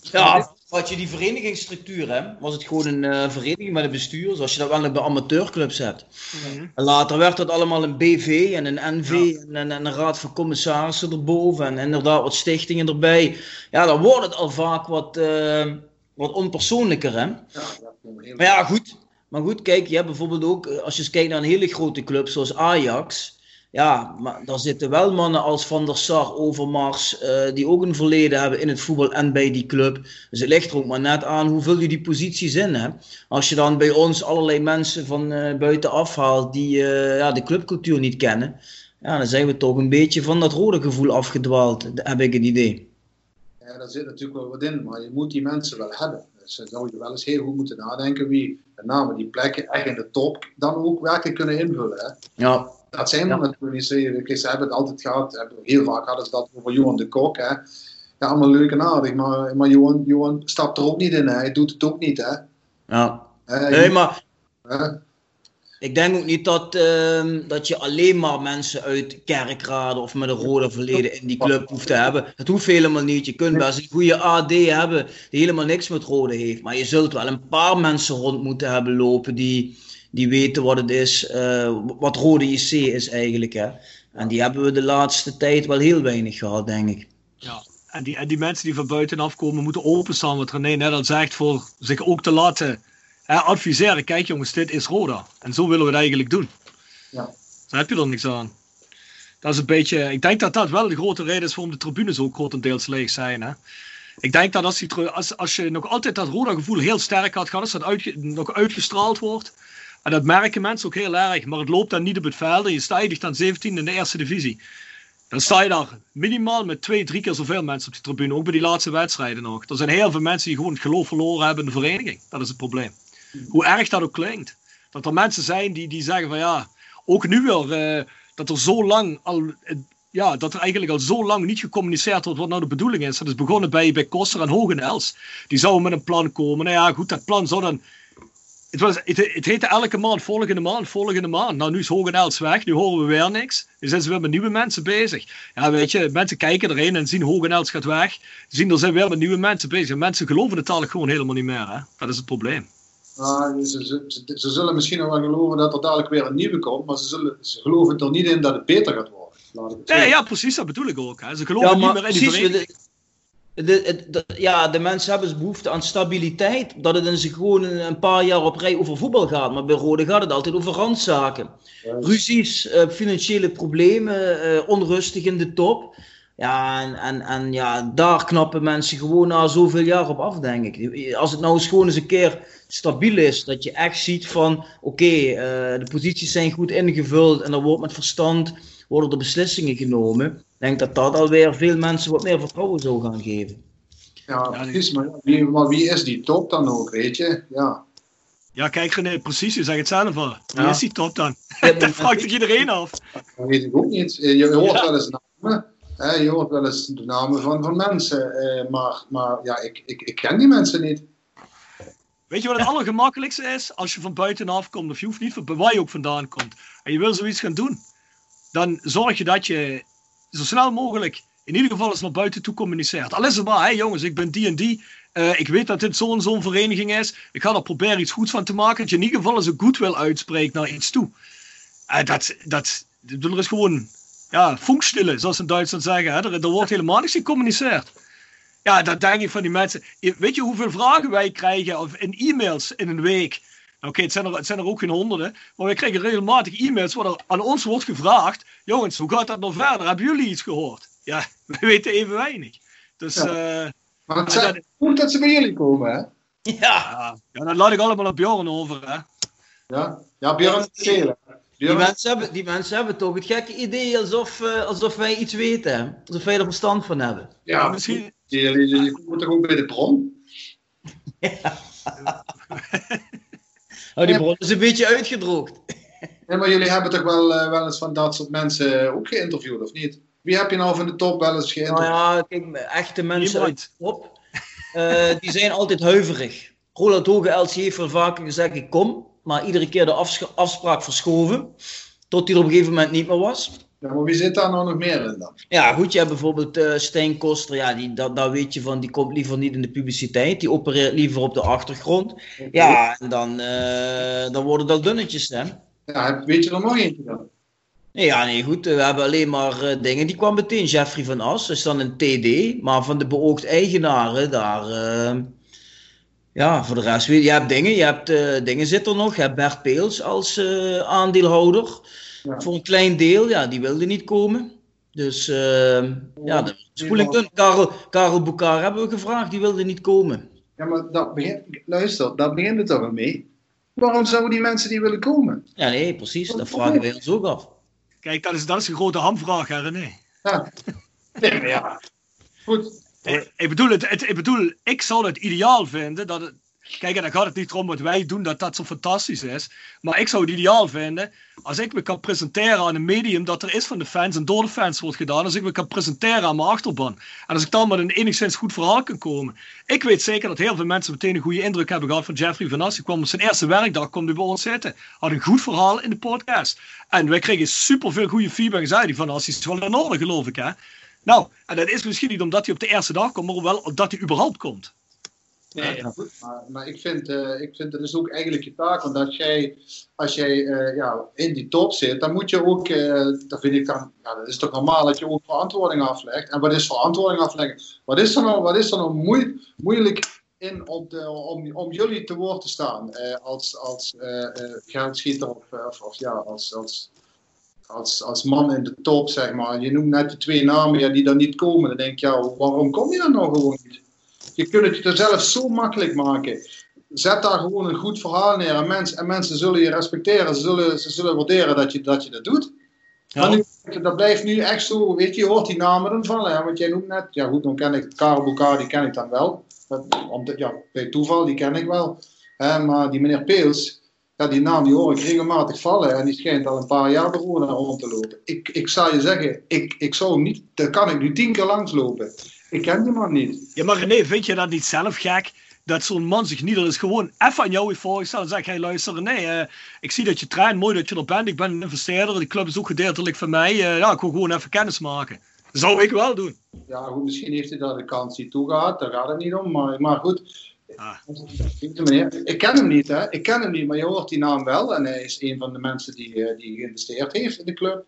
Ja, had je die verenigingsstructuur, hè, was het gewoon een eh, vereniging met een bestuur, zoals je dat wel bij amateurclubs hebt. En later werd dat allemaal een BV en een NV en, en, en een raad van commissarissen erboven en inderdaad wat stichtingen erbij. Ja, dan wordt het al vaak wat, eh, wat onpersoonlijker, hè. Ja, Maar ja, goed. Maar goed, kijk, je hebt bijvoorbeeld ook, eh, als je eens kijkt naar een hele grote club zoals Ajax. Ja, maar daar zitten wel mannen als Van der Sar, Overmars, eh, die ook een verleden hebben in het voetbal en bij die club. Dus het ligt er ook maar net aan hoe vul je die posities in. Hè? Als je dan bij ons allerlei mensen van eh, buitenaf haalt die eh, ja, de clubcultuur niet kennen. Ja, dan zijn we toch een beetje van dat rode gevoel afgedwaald, heb ik het idee. Ja, daar zit natuurlijk wel wat in, maar je moet die mensen wel hebben. Dus dan zou je wel eens heel goed moeten nadenken wie met name die plekken echt in de top dan ook werkelijk kunnen invullen. Hè. Ja, Dat zijn er natuurlijk niet Ze hebben het altijd gehad, hebben, heel vaak hadden ze dat over Johan de Kok. Hè. Ja, allemaal leuk en aardig, maar, maar Johan, Johan stapt er ook niet in. Hè. Hij doet het ook niet. Hè. ja. Nee, maar. Ik denk ook niet dat, ehm, dat je alleen maar mensen uit kerkraden of met een rode verleden in die club hoeft te hebben. Dat hoeft helemaal niet. Je kunt best een goede AD hebben die helemaal niks met rode heeft. Maar je zult wel een paar mensen rond moeten hebben lopen die, die weten wat het is, eh, wat rode IC is eigenlijk. Hè. En die hebben we de laatste tijd wel heel weinig gehad, denk ik. Ja. En die, en die mensen die van buitenaf komen moeten openstaan, wat René net al zegt, voor zich ook te laten hè, adviseren. Kijk jongens, dit is Roda. En zo willen we het eigenlijk doen. Ja. Daar heb je er niks aan. Dat is een beetje, ik denk dat dat wel de grote reden is waarom de tribunes ook grotendeels leeg zijn. Hè. Ik denk dat als, die, als, als je nog altijd dat Roda gevoel heel sterk had gehad, als dat uitge- nog uitgestraald wordt. En dat merken mensen ook heel erg. Maar het loopt dan niet op het veld. En je stijgt dan 17 in de eerste divisie. Dan sta je daar minimaal met twee, drie keer zoveel mensen op die tribune. Ook bij die laatste wedstrijden nog. Er zijn heel veel mensen die gewoon het geloof verloren hebben in de vereniging. Dat is het probleem. Hoe erg dat ook klinkt. Dat er mensen zijn die, die zeggen van ja, ook nu weer, eh, dat er zo lang al, eh, ja, dat er eigenlijk al zo lang niet gecommuniceerd wordt wat nou de bedoeling is. Dat is begonnen bij, bij Koster en Hoog en Els. Die zouden met een plan komen. Nou ja, goed, dat plan zou dan het, was, het, het heette elke maand, volgende maand, volgende maand. Nou, nu is Hoog en Els weg, nu horen we weer niks. Nu zijn ze weer met nieuwe mensen bezig. Ja, weet je, mensen kijken erheen en zien Hoog en Els gaat weg. Zien, er zijn weer met nieuwe mensen bezig. En mensen geloven het eigenlijk gewoon helemaal niet meer. Hè? Dat is het probleem. Nou, ze, ze, ze, ze zullen misschien nog wel geloven dat er dadelijk weer een nieuwe komt, maar ze, zullen, ze geloven er niet in dat het beter gaat worden. Laat ik het zo Nee, ja, precies, dat bedoel ik ook. Hè? Ze geloven niet meer in die vereniging. De, ja, de mensen hebben dus behoefte aan stabiliteit. Dat het in zich gewoon een, een paar jaar op rij over voetbal gaat. Maar bij Rode gaat het altijd over randzaken. Ruzies, eh, financiële problemen, eh, onrustig in de top. Ja, en, en, en ja, daar knappen mensen gewoon na zoveel jaar op af, denk ik. Als het nou eens gewoon eens een keer stabiel is, dat je echt ziet van, oké, eh, de posities zijn goed ingevuld en er wordt met verstand, worden er beslissingen genomen. Ik denk dat dat alweer veel mensen wat meer vertrouwen zou gaan geven. Ja, precies, maar wie, maar wie is die top dan ook, weet je? Ja. Ja, kijk René, precies, je zegt het zelf al. Wie Ja. is die top dan? dat vraagt zich iedereen af. Dat weet ik ook niet. Eh, Je hoort Ja. wel eens namen. Hè, je hoort wel eens de namen van, van mensen. eh, maar maar ja, ik, ik, ik ken die mensen niet. Weet je wat het allergemakkelijkste is? Als je van buitenaf komt, of je hoeft niet van waar je ook vandaan komt, en je wil zoiets gaan doen, dan zorg je dat je zo snel mogelijk in ieder geval eens naar buiten toe communiceert. Al is het maar, hé jongens, ik ben die en die. eh, ik weet dat dit zo'n zo'n vereniging is. Ik ga er proberen iets goeds van te maken. Dat je in ieder geval eens een goed wil uitspreekt naar iets toe. Eh, dat, dat, er is gewoon ja, funkstille, zoals in Duitsland zeggen. Er, wordt helemaal niks gecommuniceerd. Ja, dat denk ik van die mensen. Weet je hoeveel vragen wij krijgen of in e-mails in een week? Oké, het, zijn er- het zijn er ook geen honderden. Maar wij krijgen regelmatig e-mails waar er aan ons wordt gevraagd. Jongens, hoe gaat dat nog verder? Hebben jullie iets gehoord? Ja, we weten even weinig. Dus Ja. eh, Maar het Ja, zijn dat- goed dat ze bij jullie komen, hè? Ja, ja, ja, dat laat ik allemaal op Bjorn over. Hè. Ja, ja Björn is die mensen, hebben, die mensen hebben toch het gekke idee alsof, eh, alsof wij iets weten. Alsof wij er verstand van hebben. ja, misschien, jullie, jullie komen toch ook bij de bron? Oh, die bron is een beetje uitgedroogd. Ja, maar jullie hebben toch wel, eh, wel eens van dat soort mensen ook geïnterviewd, of niet? Wie heb je nou van de top wel eens Nou geïnterviewd? ja, kijk, echte mensen uit de top, eh, die zijn altijd huiverig. Roland Hoge heeft wel vaker gezegd, ik kom, maar iedere keer de afspraak verschoven, tot hij er op een gegeven moment niet meer was. Ja, maar wie zit daar nou nog meer in dan? Ja, goed, je hebt bijvoorbeeld eh Stijn Koster, ja, die, dat, dat weet je van, die komt liever niet in de publiciteit, die opereert liever op de achtergrond. Ja, en dan, eh, dan worden dat dunnetjes, hè. Ja, weet je er nog eentje dan? Nee, ja, nee, goed. We hebben alleen maar eh, dingen. Die kwam meteen. Jeffrey van As is dan een TD. Maar van de beoogd eigenaren, daar. ja, voor de rest. Je hebt dingen. Je hebt dingen zitten nog. Je hebt Bert Peels als aandeelhouder. Ja. Voor een klein deel. Ja, die wilde niet komen. Dus eh, ja, de spoeling. Karel, Karel hebben we gevraagd. Die wilde niet komen. Ja, maar dat begint, luister, daar begint het toch wel mee. Waarom zouden die mensen die willen komen? Ja, nee, precies. Dat vragen wij ons ook af. Kijk, dat is, dat is een grote hamvraag, hè, René. Ja. Nee, maar ja. Goed. Ik, ik, bedoel het, het, ik bedoel, ik zou het ideaal vinden dat het. Kijk, en dan gaat het niet erom wat wij doen, dat dat zo fantastisch is. Maar ik zou het ideaal vinden als ik me kan presenteren aan een medium dat er is van de fans en door de fans wordt gedaan. Als ik me kan presenteren aan mijn achterban. En als ik dan met een enigszins goed verhaal kan komen. Ik weet zeker dat heel veel mensen meteen een goede indruk hebben gehad van Jeffrey Van As. Die kwam op zijn eerste werkdag, kwam hij bij ons zitten. Had een goed verhaal in de podcast. En wij kregen superveel goede feedback. Zei die Van As, die is wel in orde geloof ik hè. Nou, en dat is misschien niet omdat hij op de eerste dag komt, maar wel omdat hij überhaupt komt. Nee, ja. Maar, maar ik, vind, eh, ik vind het is ook eigenlijk je taak. Want als jij, als jij eh, ja, in die top zit, dan moet je ook, eh dat vind ik dan, ja, dat is toch normaal dat je ook verantwoording aflegt. En wat is verantwoording afleggen? Wat is er nou, wat is er nou moe- moeilijk in om, de, om, om jullie te woord te staan? als als geldschieter of, of, of ja, als, als, als, als man in de top, zeg maar. Je noemt net die twee namen ja, die dan niet komen. Dan denk ik, ja, waarom kom je dan nou gewoon niet? Je kunt het je zelf zo makkelijk maken. Zet daar gewoon een goed verhaal neer en, mensen en mensen zullen je respecteren. Ze zullen, ze zullen waarderen dat je dat, je dat doet. Ja. Maar nu, dat blijft nu echt zo, weet je, je hoort die namen dan vallen. Hè? Want jij noemt net, ja goed, dan ken ik Karel die ken ik dan wel. Dat, omdat, ja, bij toeval, die ken ik wel. Hè, maar die meneer Peels, ja, die naam die hoor ik regelmatig vallen. En die schijnt al een paar jaar Roda rond te lopen. Ik, ik zou je zeggen, ik, ik zou hem niet, daar kan ik nu tien keer langslopen. Ik ken die man niet. Ja, maar René, vind je dat niet zelf gek? Dat zo'n man zich niet eens gewoon even aan jou heeft voorgesteld en zegt: Hey, luister, René, eh, ik zie dat je traint, mooi dat je er bent. Ik ben een investeerder, die club is ook gedeeltelijk van mij. Eh, ja, ik wil gewoon even kennis maken. Dat zou ik wel doen. Ja, goed, misschien heeft hij daar de kans niet toe gehad, daar gaat het niet om. Maar, maar goed, Ah. ik ken hem niet, hè. Ik ken hem niet, maar je hoort die naam wel. En hij is een van de mensen die, eh, die geïnvesteerd heeft in de club.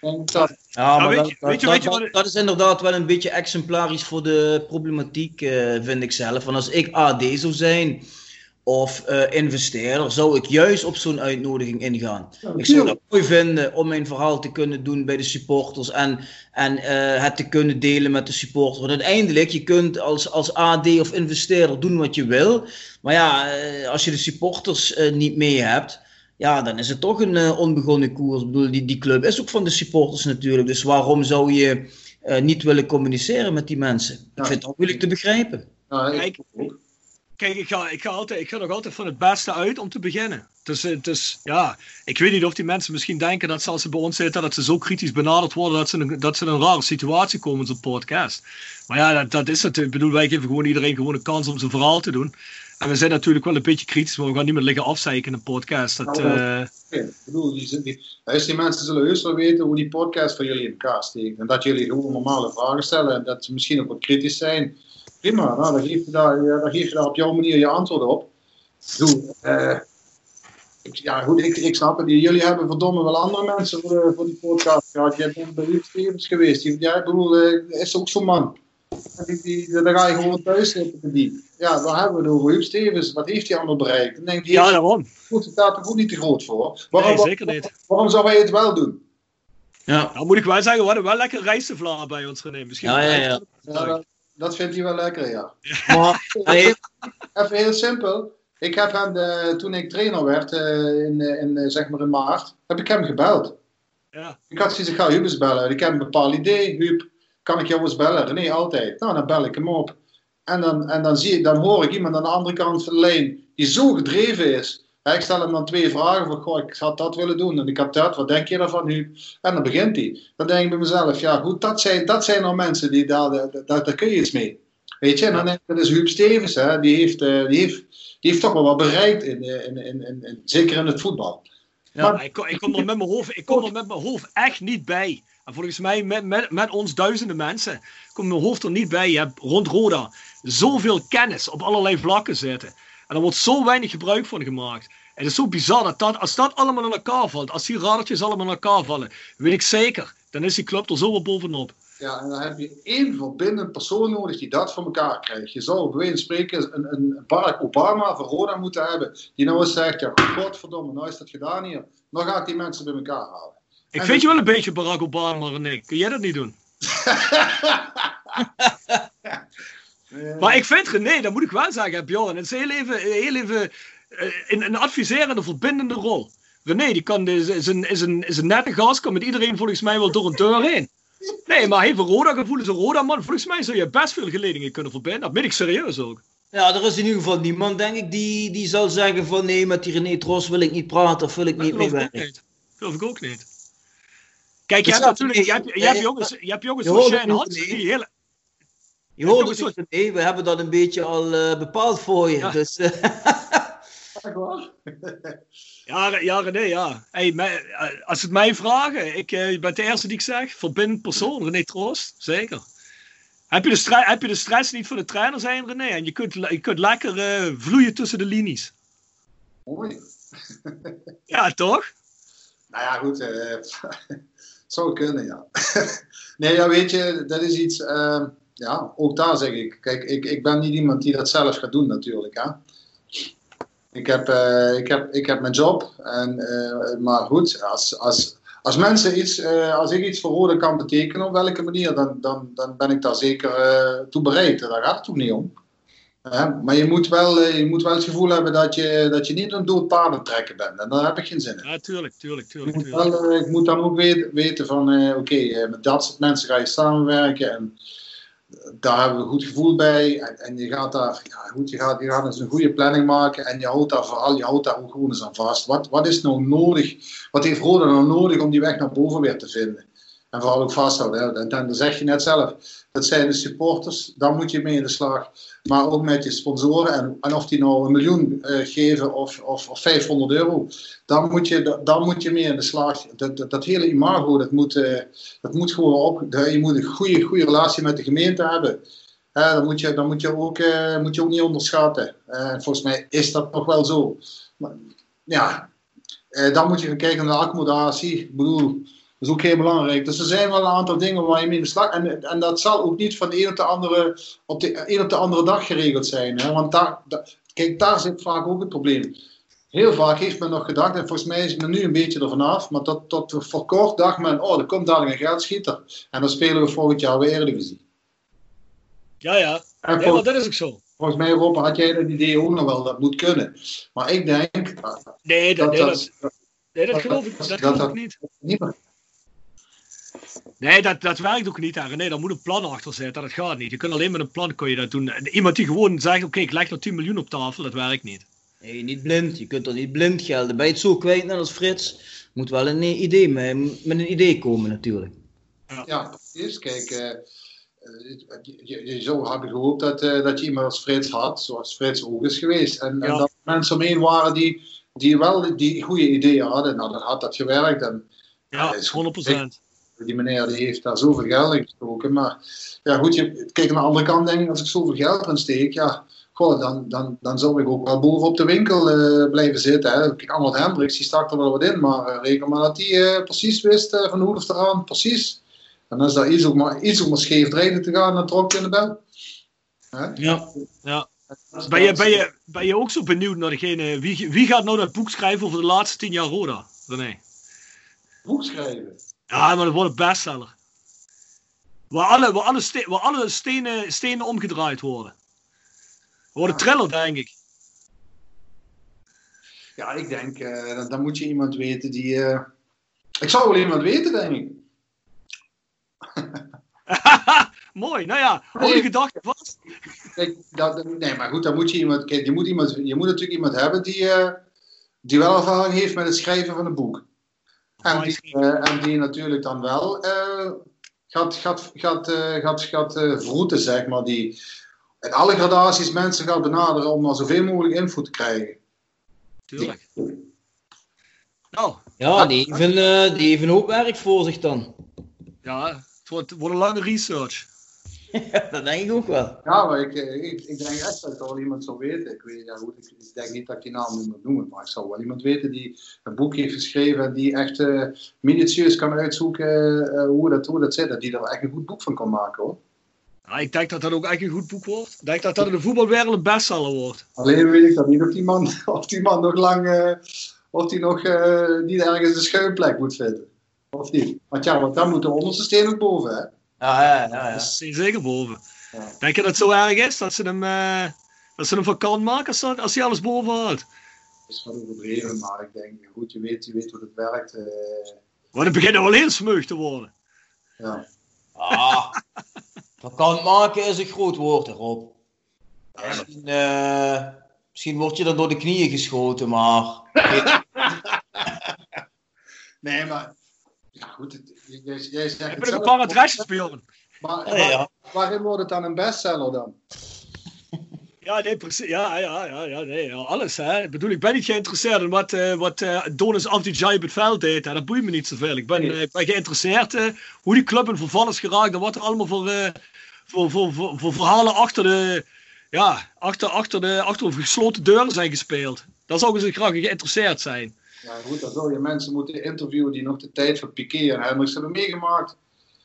En dat, Ja, maar weet dat, je- dat, weet je- dat- weet je wat dat- het- dat is inderdaad wel een beetje exemplarisch voor de problematiek, eh, vind ik zelf. Want als ik AD zou zijn of eh, investeerder, zou ik juist op zo'n uitnodiging ingaan. Ik zou dat mooi vinden om mijn verhaal te kunnen doen bij de supporters en, en eh, het te kunnen delen met de supporters. Want uiteindelijk, je kunt als, als AD of investeerder doen wat je wil. Maar ja, eh, als je de supporters eh, niet mee hebt, ja, dan is het toch een eh, onbegonnen koers. Ik bedoel, die, die club is ook van de supporters natuurlijk. Dus waarom zou je eh, niet willen communiceren met die mensen? Ik Ja. vind het moeilijk te begrijpen. nou, ik Kijk. ook. Kijk, ik ga, ik, ga altijd, ik ga nog altijd van het beste uit om te beginnen. Dus, eh, dus ja, ik weet niet of die mensen misschien denken dat ze als ze bij ons zitten, dat ze zo kritisch benaderd worden dat ze, een, dat ze in een rare situatie komen in zo'n podcast. Maar ja, dat, dat is het. Ik bedoel, wij geven gewoon iedereen gewoon een kans om zijn verhaal te doen. En we zijn natuurlijk wel een beetje kritisch, maar we gaan niet meer liggen afzeiken in een podcast. Dat, Nou, eh, Ik bedoel, die, die, die mensen zullen heus wel weten hoe die podcast van jullie in elkaar steekt. En dat jullie gewoon normale vragen stellen en dat ze misschien ook wat kritisch zijn. Prima, nou, dan, geef je daar, ja, dan geef je daar op jouw manier je antwoord op. Ik bedoel, eh, ik, ja, goed, ik, ik snap het. Jullie hebben verdomme wel andere mensen voor, de, voor die podcast gehad. Jij bent Stevens geweest. Ja, ik bedoel, eh, is ook zo'n man. Die, die, daar ga je gewoon thuis zitten die. Ja, daar hebben we het over. Huub Stevens, wat heeft hij allemaal bereikt? Denk ik, die ja, daarom. goed, daar toch ook niet te groot voor. Waarom, Nee, zeker niet. waarom zou hij het wel doen? Ja, Nou moet ik wel zeggen, we hadden wel lekker rijstevla bij ons René. Misschien Ja, ja, ja. Ja, dat- dat vindt hij wel lekker, ja. Maar Even heel simpel. Ik heb hem, eh, toen ik trainer werd, eh, in, eh, in, zeg maar in maart, heb ik hem gebeld. Ja. Ik had zoiets, ik ga Huub eens bellen. Ik heb een bepaald idee. Huub, kan ik jou eens bellen? Nee, altijd. Nou, dan bel ik hem op. En dan, en dan, zie ik, dan hoor ik iemand aan de andere kant van de lijn die zo gedreven is. Ik stel hem dan twee vragen van, goh, ik had dat willen doen en ik heb dat, wat denk je daarvan Huub? En dan begint hij. Dan denk ik bij mezelf, ja goed, dat zijn, dat zijn nou mensen, die daar, daar, daar, kun je iets mee. Weet je, en dan denk ik, dat is Huub Stevens, hè, die, heeft, eh, die, heeft, die heeft toch wel wat bereikt, in, eh, in, in, in, in- zeker in het voetbal. Ja, maar ik, kom- ik, kom er met mijn hoofd, ik kom er met mijn hoofd echt niet bij. En volgens mij met, met, met ons duizenden mensen komt mijn hoofd er niet bij. Je hebt rond Roda zoveel kennis op allerlei vlakken zitten. En er wordt zo weinig gebruik van gemaakt. Het is zo bizar dat, dat als dat allemaal in elkaar valt, als die radertjes allemaal in elkaar vallen, weet ik zeker, dan is die club er zo wel bovenop. Ja, en dan heb je één verbindend persoon nodig die dat voor elkaar krijgt. Je zou bij wijze van spreken een, een Barack Obama voor Roda moeten hebben, die nou eens zegt, ja, godverdomme, nou is dat gedaan hier. Dan gaat die mensen bij elkaar halen. Ik En vind je wel een beetje Barack Obama, René. Kun jij dat niet doen? Eh, Maar ik vind René, dat moet ik wel zeggen, Bjorn, het is heel even, heel even eh, in een adviserende, verbindende rol. René, die kan, is, is, een, is, een, is een nette gast, kan met iedereen volgens mij wel door een deur heen. Nee, maar heeft een Roda-gevoel, is een Roda-man. Volgens mij zou je best veel geledingen kunnen verbinden. Dat meen ik serieus ook. ja, er is in ieder geval niemand, denk ik, die, die zal zeggen van nee, met die René Tros wil ik niet praten of wil ik Dat niet geloof ik ook meewerken. niet. Dat geloof ik ook niet. Kijk, je Ik hebt natuurlijk, je hebt, je hebt jongens, je hebt jongens zoals niet. die heel, Je hoort het niet, René, we hebben dat een beetje al eh, bepaald voor je. Ja. Dus, eh, echt waar? Ja, ja René, ja. Hey, mij- eh, als het mij vragen, ik ben de eerste die ik zeg, verbindend persoon, René Troost, zeker. Heb je, de heb je de stress niet van de trainer zijn, René? En je kunt, je kunt lekker eh, vloeien tussen de linies. Mooi. Ja, toch? Nou ja, goed. eh zou kunnen, ja. nee, ja, weet je, dat is iets. eh, ja, ook daar zeg ik. Kijk, ik, ik ben niet iemand die dat zelf gaat doen, natuurlijk. Hè. Ik, heb, eh, ik, heb, ik heb mijn job. En, eh, maar goed, als, als, als mensen iets. eh, als ik iets voor kan betekenen, op welke manier, dan, dan, dan ben ik daar zeker toe bereid. Daar gaat het toch niet om. Maar je moet, wel, je moet wel het gevoel hebben dat je, dat je niet een dood paard aan het trekken bent. En daar heb ik geen zin in. Ja, tuurlijk, tuurlijk, Ik tuurlijk. moet, wel, ik moet dan ook weten, weten van, oké, met dat soort mensen ga je samenwerken en daar hebben we een goed gevoel bij. En, en je gaat daar, ja, goed, je gaat, je gaat dus een goede planning maken en je houdt daar vooral, je houdt daar ook gewoon eens aan vast. Wat, wat is nou nodig, wat heeft Roda nou nodig om die weg naar boven weer te vinden? En vooral ook vasthouden. En dan zeg je net zelf, dat zijn de supporters, daar moet je mee in de slag. Maar ook met je sponsoren. En, en of die nou een miljoen eh, geven of, of, of 500 euro. Dan moet je, dan moet je mee in de slag. Dat, dat, dat hele imago, dat moet, eh, dat moet gewoon op. dat- Je moet een goede, goede relatie met de gemeente hebben. Hè, dat moet je, dat moet je, ook, eh, moet je ook niet onderschatten. Volgens mij is dat nog wel zo. Maar, ja, dan moet je gaan kijken naar de accommodatie. Ik bedoel, dat is ook heel belangrijk. Dus er zijn wel een aantal dingen waar je mee in de slag... En, en dat zal ook niet van de een op de andere, op de, een op de andere dag geregeld zijn. Hè? Want daar, daar- kijk, daar zit vaak ook het probleem. Heel vaak heeft men nog gedacht, en volgens mij is men nu een beetje ervan af, maar tot, tot voor kort dacht men, oh, er komt dadelijk een geldschieter. En dan spelen we volgend jaar weer Eredivisie. Ja, ja. En volgens, dat is ook zo. volgens mij, Rob, had jij dat idee ook nog wel, dat moet kunnen. Maar ik denk Nee, dat, dat nee, dat, dat nee, dat geloof ik, dat dat- geloof dat- ik niet. niet meer Nee, dat, dat werkt ook niet. Hè. René, daar moet een plan achter zitten. Dat gaat niet. Je kunt alleen met een plan kun je dat doen. En Iemand die gewoon zegt, oké, ik leg er 10 miljoen op tafel, dat werkt niet. nee, niet blind. Je kunt er niet blind gelden. Ben je het zo kwijt, net als Frits, moet wel een eh, idee mee, met een idee komen natuurlijk. Ja, precies. Kijk, eh, je, je, je zou hebben gehoopt dat, eh, dat je iemand als Frits had, zoals Frits ook is geweest. En, en Ja. dat er mensen omheen waren die, die wel die goede ideeën hadden. Nou, dan had dat gewerkt. En Ja, dat is 100%. Die meneer die heeft daar zoveel geld in gestoken. Maar ja, goed, je, kijk aan de andere kant, denk ik, als ik zoveel geld in steek, ja, goh, dan, dan, dan zou ik ook wel bovenop de winkel eh, blijven zitten. Hè. Kijk, Arnold Hendricks, die stak er wel wat in, maar eh, reken maar dat hij eh, precies wist van hoe of eraan, precies. En als daar iets ook maar, iets ook maar scheef dreigde te gaan, dan trok je in de bel. Hè? Ja. Ja. Ben je, ben, je, ben je ook zo benieuwd naar degene... Wie, wie gaat nou dat boek schrijven over de laatste 10 jaar Roda? René. Boek schrijven. Ja, maar dat wordt een bestseller. Waar alle, waar alle, ste- waar alle stenen, stenen omgedraaid worden. Worden triller, denk ik. Ja, ik denk, eh, dan, dan moet je iemand weten die... eh, Ik zou wel iemand weten, denk ik. Mooi, nou ja, gedachten vast. Kijk, dat, nee, maar goed, dan moet je iemand... Kijk, je moet, iemand, je moet natuurlijk iemand hebben die, eh, die wel ervaring heeft met het schrijven van een boek. En die, eh, en die natuurlijk dan wel eh, gaat, gaat, gaat, eh, gaat, gaat eh, vroeten, zeg maar. Die in alle gradaties mensen gaat benaderen om maar zoveel mogelijk info te krijgen. Tuurlijk. Nou, Ja, die heeft, een, eh, die heeft een hoop werk voor zich dan. ja, het wordt, het wordt een lange research. Dat denk ik ook wel. Ja, maar ik, eh, ik, ik denk echt dat ik wel iemand zou weten. Ik, weet, ja, goed, ik, ik denk niet dat ik die naam nu moet noemen, maar ik zou wel iemand weten die een boek heeft geschreven en die echt eh minutieus kan uitzoeken eh, hoe, dat, hoe dat zit. En die er echt een goed boek van kan maken hoor. Ja, ik denk dat dat ook echt een goed boek wordt. Ik denk dat dat in de voetbalwereld een bestseller wordt. Alleen weet ik dat niet of die man, of die man nog lang, eh, of die nog eh, niet ergens een schuilplek moet vinden. Of niet. Want ja, want dan moet de onderste steen ook boven hè. Ja, ja, ja. ja. Dat is zeker boven. Ja. Denk je dat het zo erg is dat ze hem, eh, dat ze hem van kant maken als, als hij alles boven haalt? Dat is wel overdreven, maar ik denk, goed, je weet, je weet hoe het werkt. eh, Want het begint wel heel smug te worden. ja. Ah, vakant maken is een groot woord erop. Misschien, eh, misschien word je dan door de knieën geschoten, maar... Nee, maar ja, goed, het- jij, jij zegt Ik ben een paar adresjes spelen. Maar, Ja, ja. waar- waarin wordt het dan een bestseller dan? Ja, nee, precies. Ja, ja, ja, ja, nee, ja, alles. Hè. Ik bedoel, ik ben niet geïnteresseerd in wat, eh wat eh Donis het veld deed. Hè. Dat boeit me niet zoveel. Ik ben, eh, ik ben geïnteresseerd hoe die club in verval is geraakt en wat er allemaal voor, eh, voor, voor, voor, voor verhalen achter de, ja, achter, achter, de, achter de gesloten deuren zijn gespeeld. Daar zou ik eens graag geïnteresseerd zijn. Ja, goed, dan zul je mensen moeten interviewen die nog de tijd van Piqué en Hendricks hebben meegemaakt.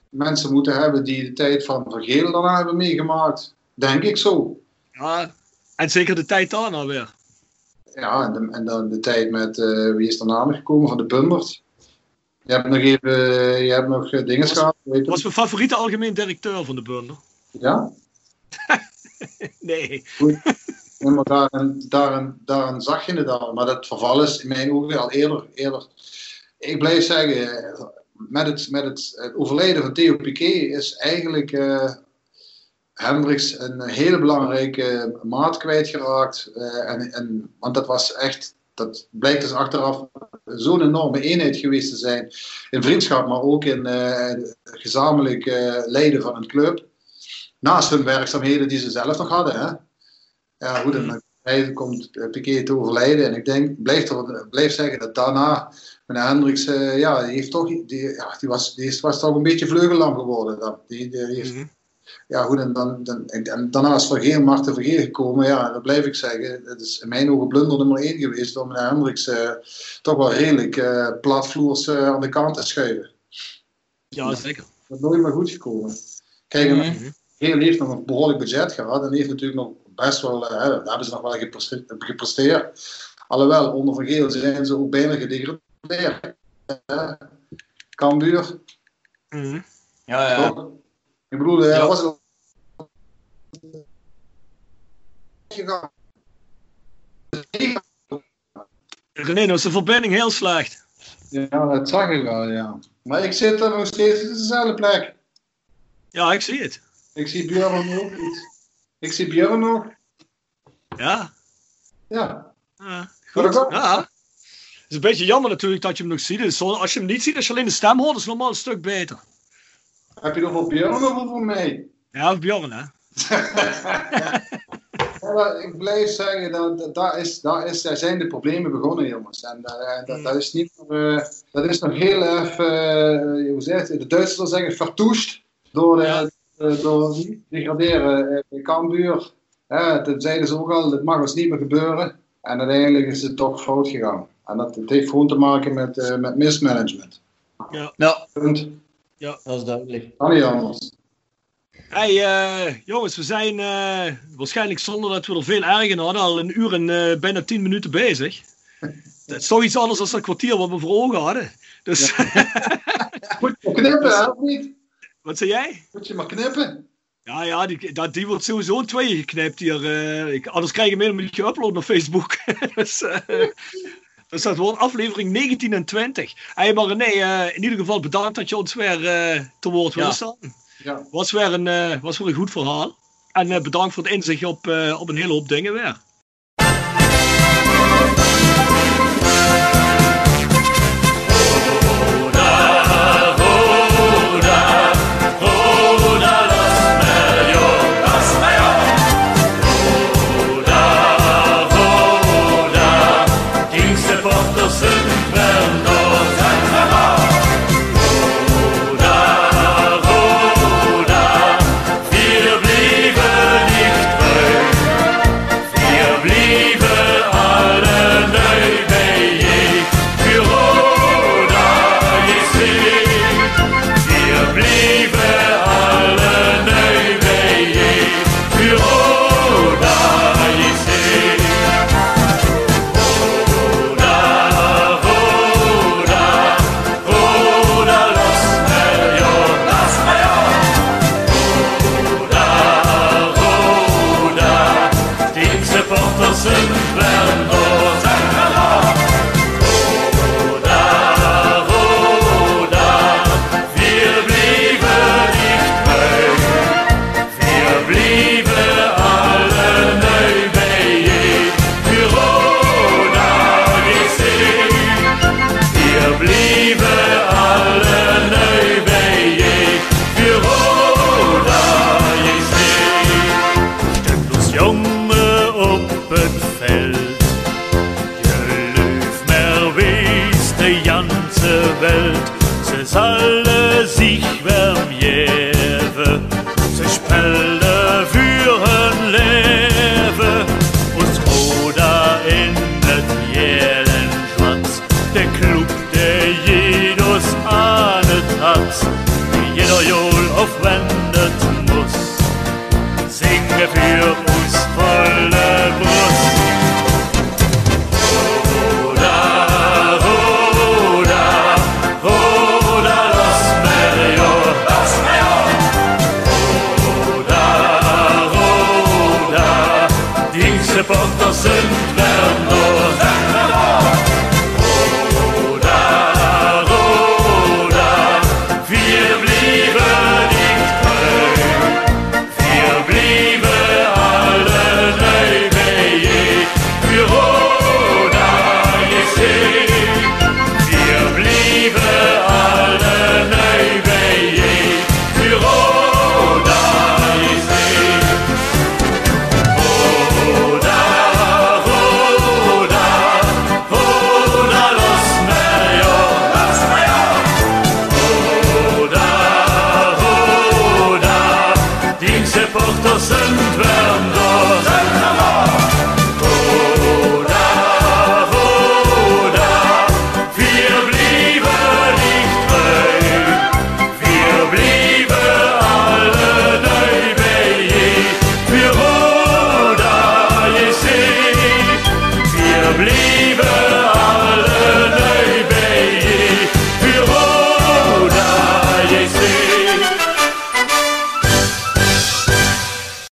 Mensen moeten hebben die de tijd van Vergeel daarna hebben meegemaakt. Denk ik zo. Ja, en zeker de tijd daarna weer. Ja, en, de- en dan de tijd met, eh, wie is daarna nog gekomen, van de Pumbert. Je hebt nog even, je hebt nog eh, dingen gehad. Dat je. was mijn favoriete algemeen directeur van de Bunder. Ja, Nee. Maar daarin, daarin, zag je het al. Maar dat verval is in mijn ogen al eerder. eerder. Ik blijf zeggen, met het, met het, overlijden van Theo Piqué is eigenlijk eh Hendricks een hele belangrijke maat kwijtgeraakt. Eh, en, en, want dat was echt, dat blijkt dus achteraf zo'n enorme eenheid geweest te zijn. In vriendschap, maar ook in eh, gezamenlijk leiden van een club. Naast hun werkzaamheden die ze zelf nog hadden. Hè? Ja, goed, en dan hij komt eh, Piqué te overlijden. En ik denk, blijf, er, blijf zeggen dat daarna, meneer Hendricks, eh, ja, die, heeft toch, die, ja, die, was, die is- was toch een beetje vleugellam geworden. Dan. Die, die heeft, Mhm. Ja, goed, en, dan, dan, en, en daarna is Vergeer, Marten Vergeer gekomen. Ja, dat blijf ik zeggen. Dat is in mijn ogen blunder nummer één geweest om meneer Hendricks eh, toch wel redelijk eh platvloers aan de kant te schuiven. Ja, zeker. Dat is nooit meer goed gekomen. Kijk, en Mhm. Heel heeft nog een behoorlijk budget gehad en heeft natuurlijk nog best wel, eh, daar hebben ze nog wel gepreste- gepresteerd. Alhoewel, onder Van Geel zijn ze ook bijna gedegradeerd. Eh, Cambuur, Mhm. Ja, ja. toch? Ik bedoel, eh, Ja. was het. René, nou is de verbinding heel slecht. Ja, dat zag ik wel, ja. Maar ik zit er nog steeds op dezelfde plek. Ja, ik zie het. Ik zie Björn ook niet. Ik zie Björn nog. Ja. Ja. Dat goed. Ja. Het is een beetje jammer natuurlijk dat je hem nog ziet. Dus als je hem niet ziet, als je alleen de stem hoort, is het normaal een stuk beter. Heb je nog voor Björn of voor mij? Ja, of Bjorn, hè? Ja, ik blijf zeggen, dat, daar, is, daar, is, daar zijn de problemen begonnen, jongens. En eh, dat, dat, is niet, eh, dat is nog heel even, eh, hoe zeg je, de Duitsers zeggen, vertoest door, Ja. Eh, door degraderen in Cambuur. Ja, dat zeiden ze ook al, dat mag ons niet meer gebeuren. En uiteindelijk is het toch fout gegaan. En dat, het heeft gewoon te maken met, eh, met mismanagement. Ja, Punt. dat is duidelijk. Kan niet anders. Hey, eh, jongens, we zijn eh, waarschijnlijk zonder dat we er veel erg in hadden, al een uur en eh, bijna tien minuten bezig. Dat is toch iets anders dan dat kwartier wat we voor ogen hadden. Dus Moet je knippen, hè, of niet? Wat zei jij? Moet je maar knippen. Ja, ja, die, dat, die wordt sowieso in tweeën geknipt hier. eh, ik, anders krijg je hem helemaal niet geüpload op Facebook. dus, eh, dus dat wordt aflevering 19 en 20. Hey, maar nee, eh, in ieder geval bedankt dat je ons weer eh, te woord wilde Ja. staan. Ja. Was weer een, eh, was weer een goed verhaal. En bedankt voor het inzicht op, eh, op een hele hoop dingen weer.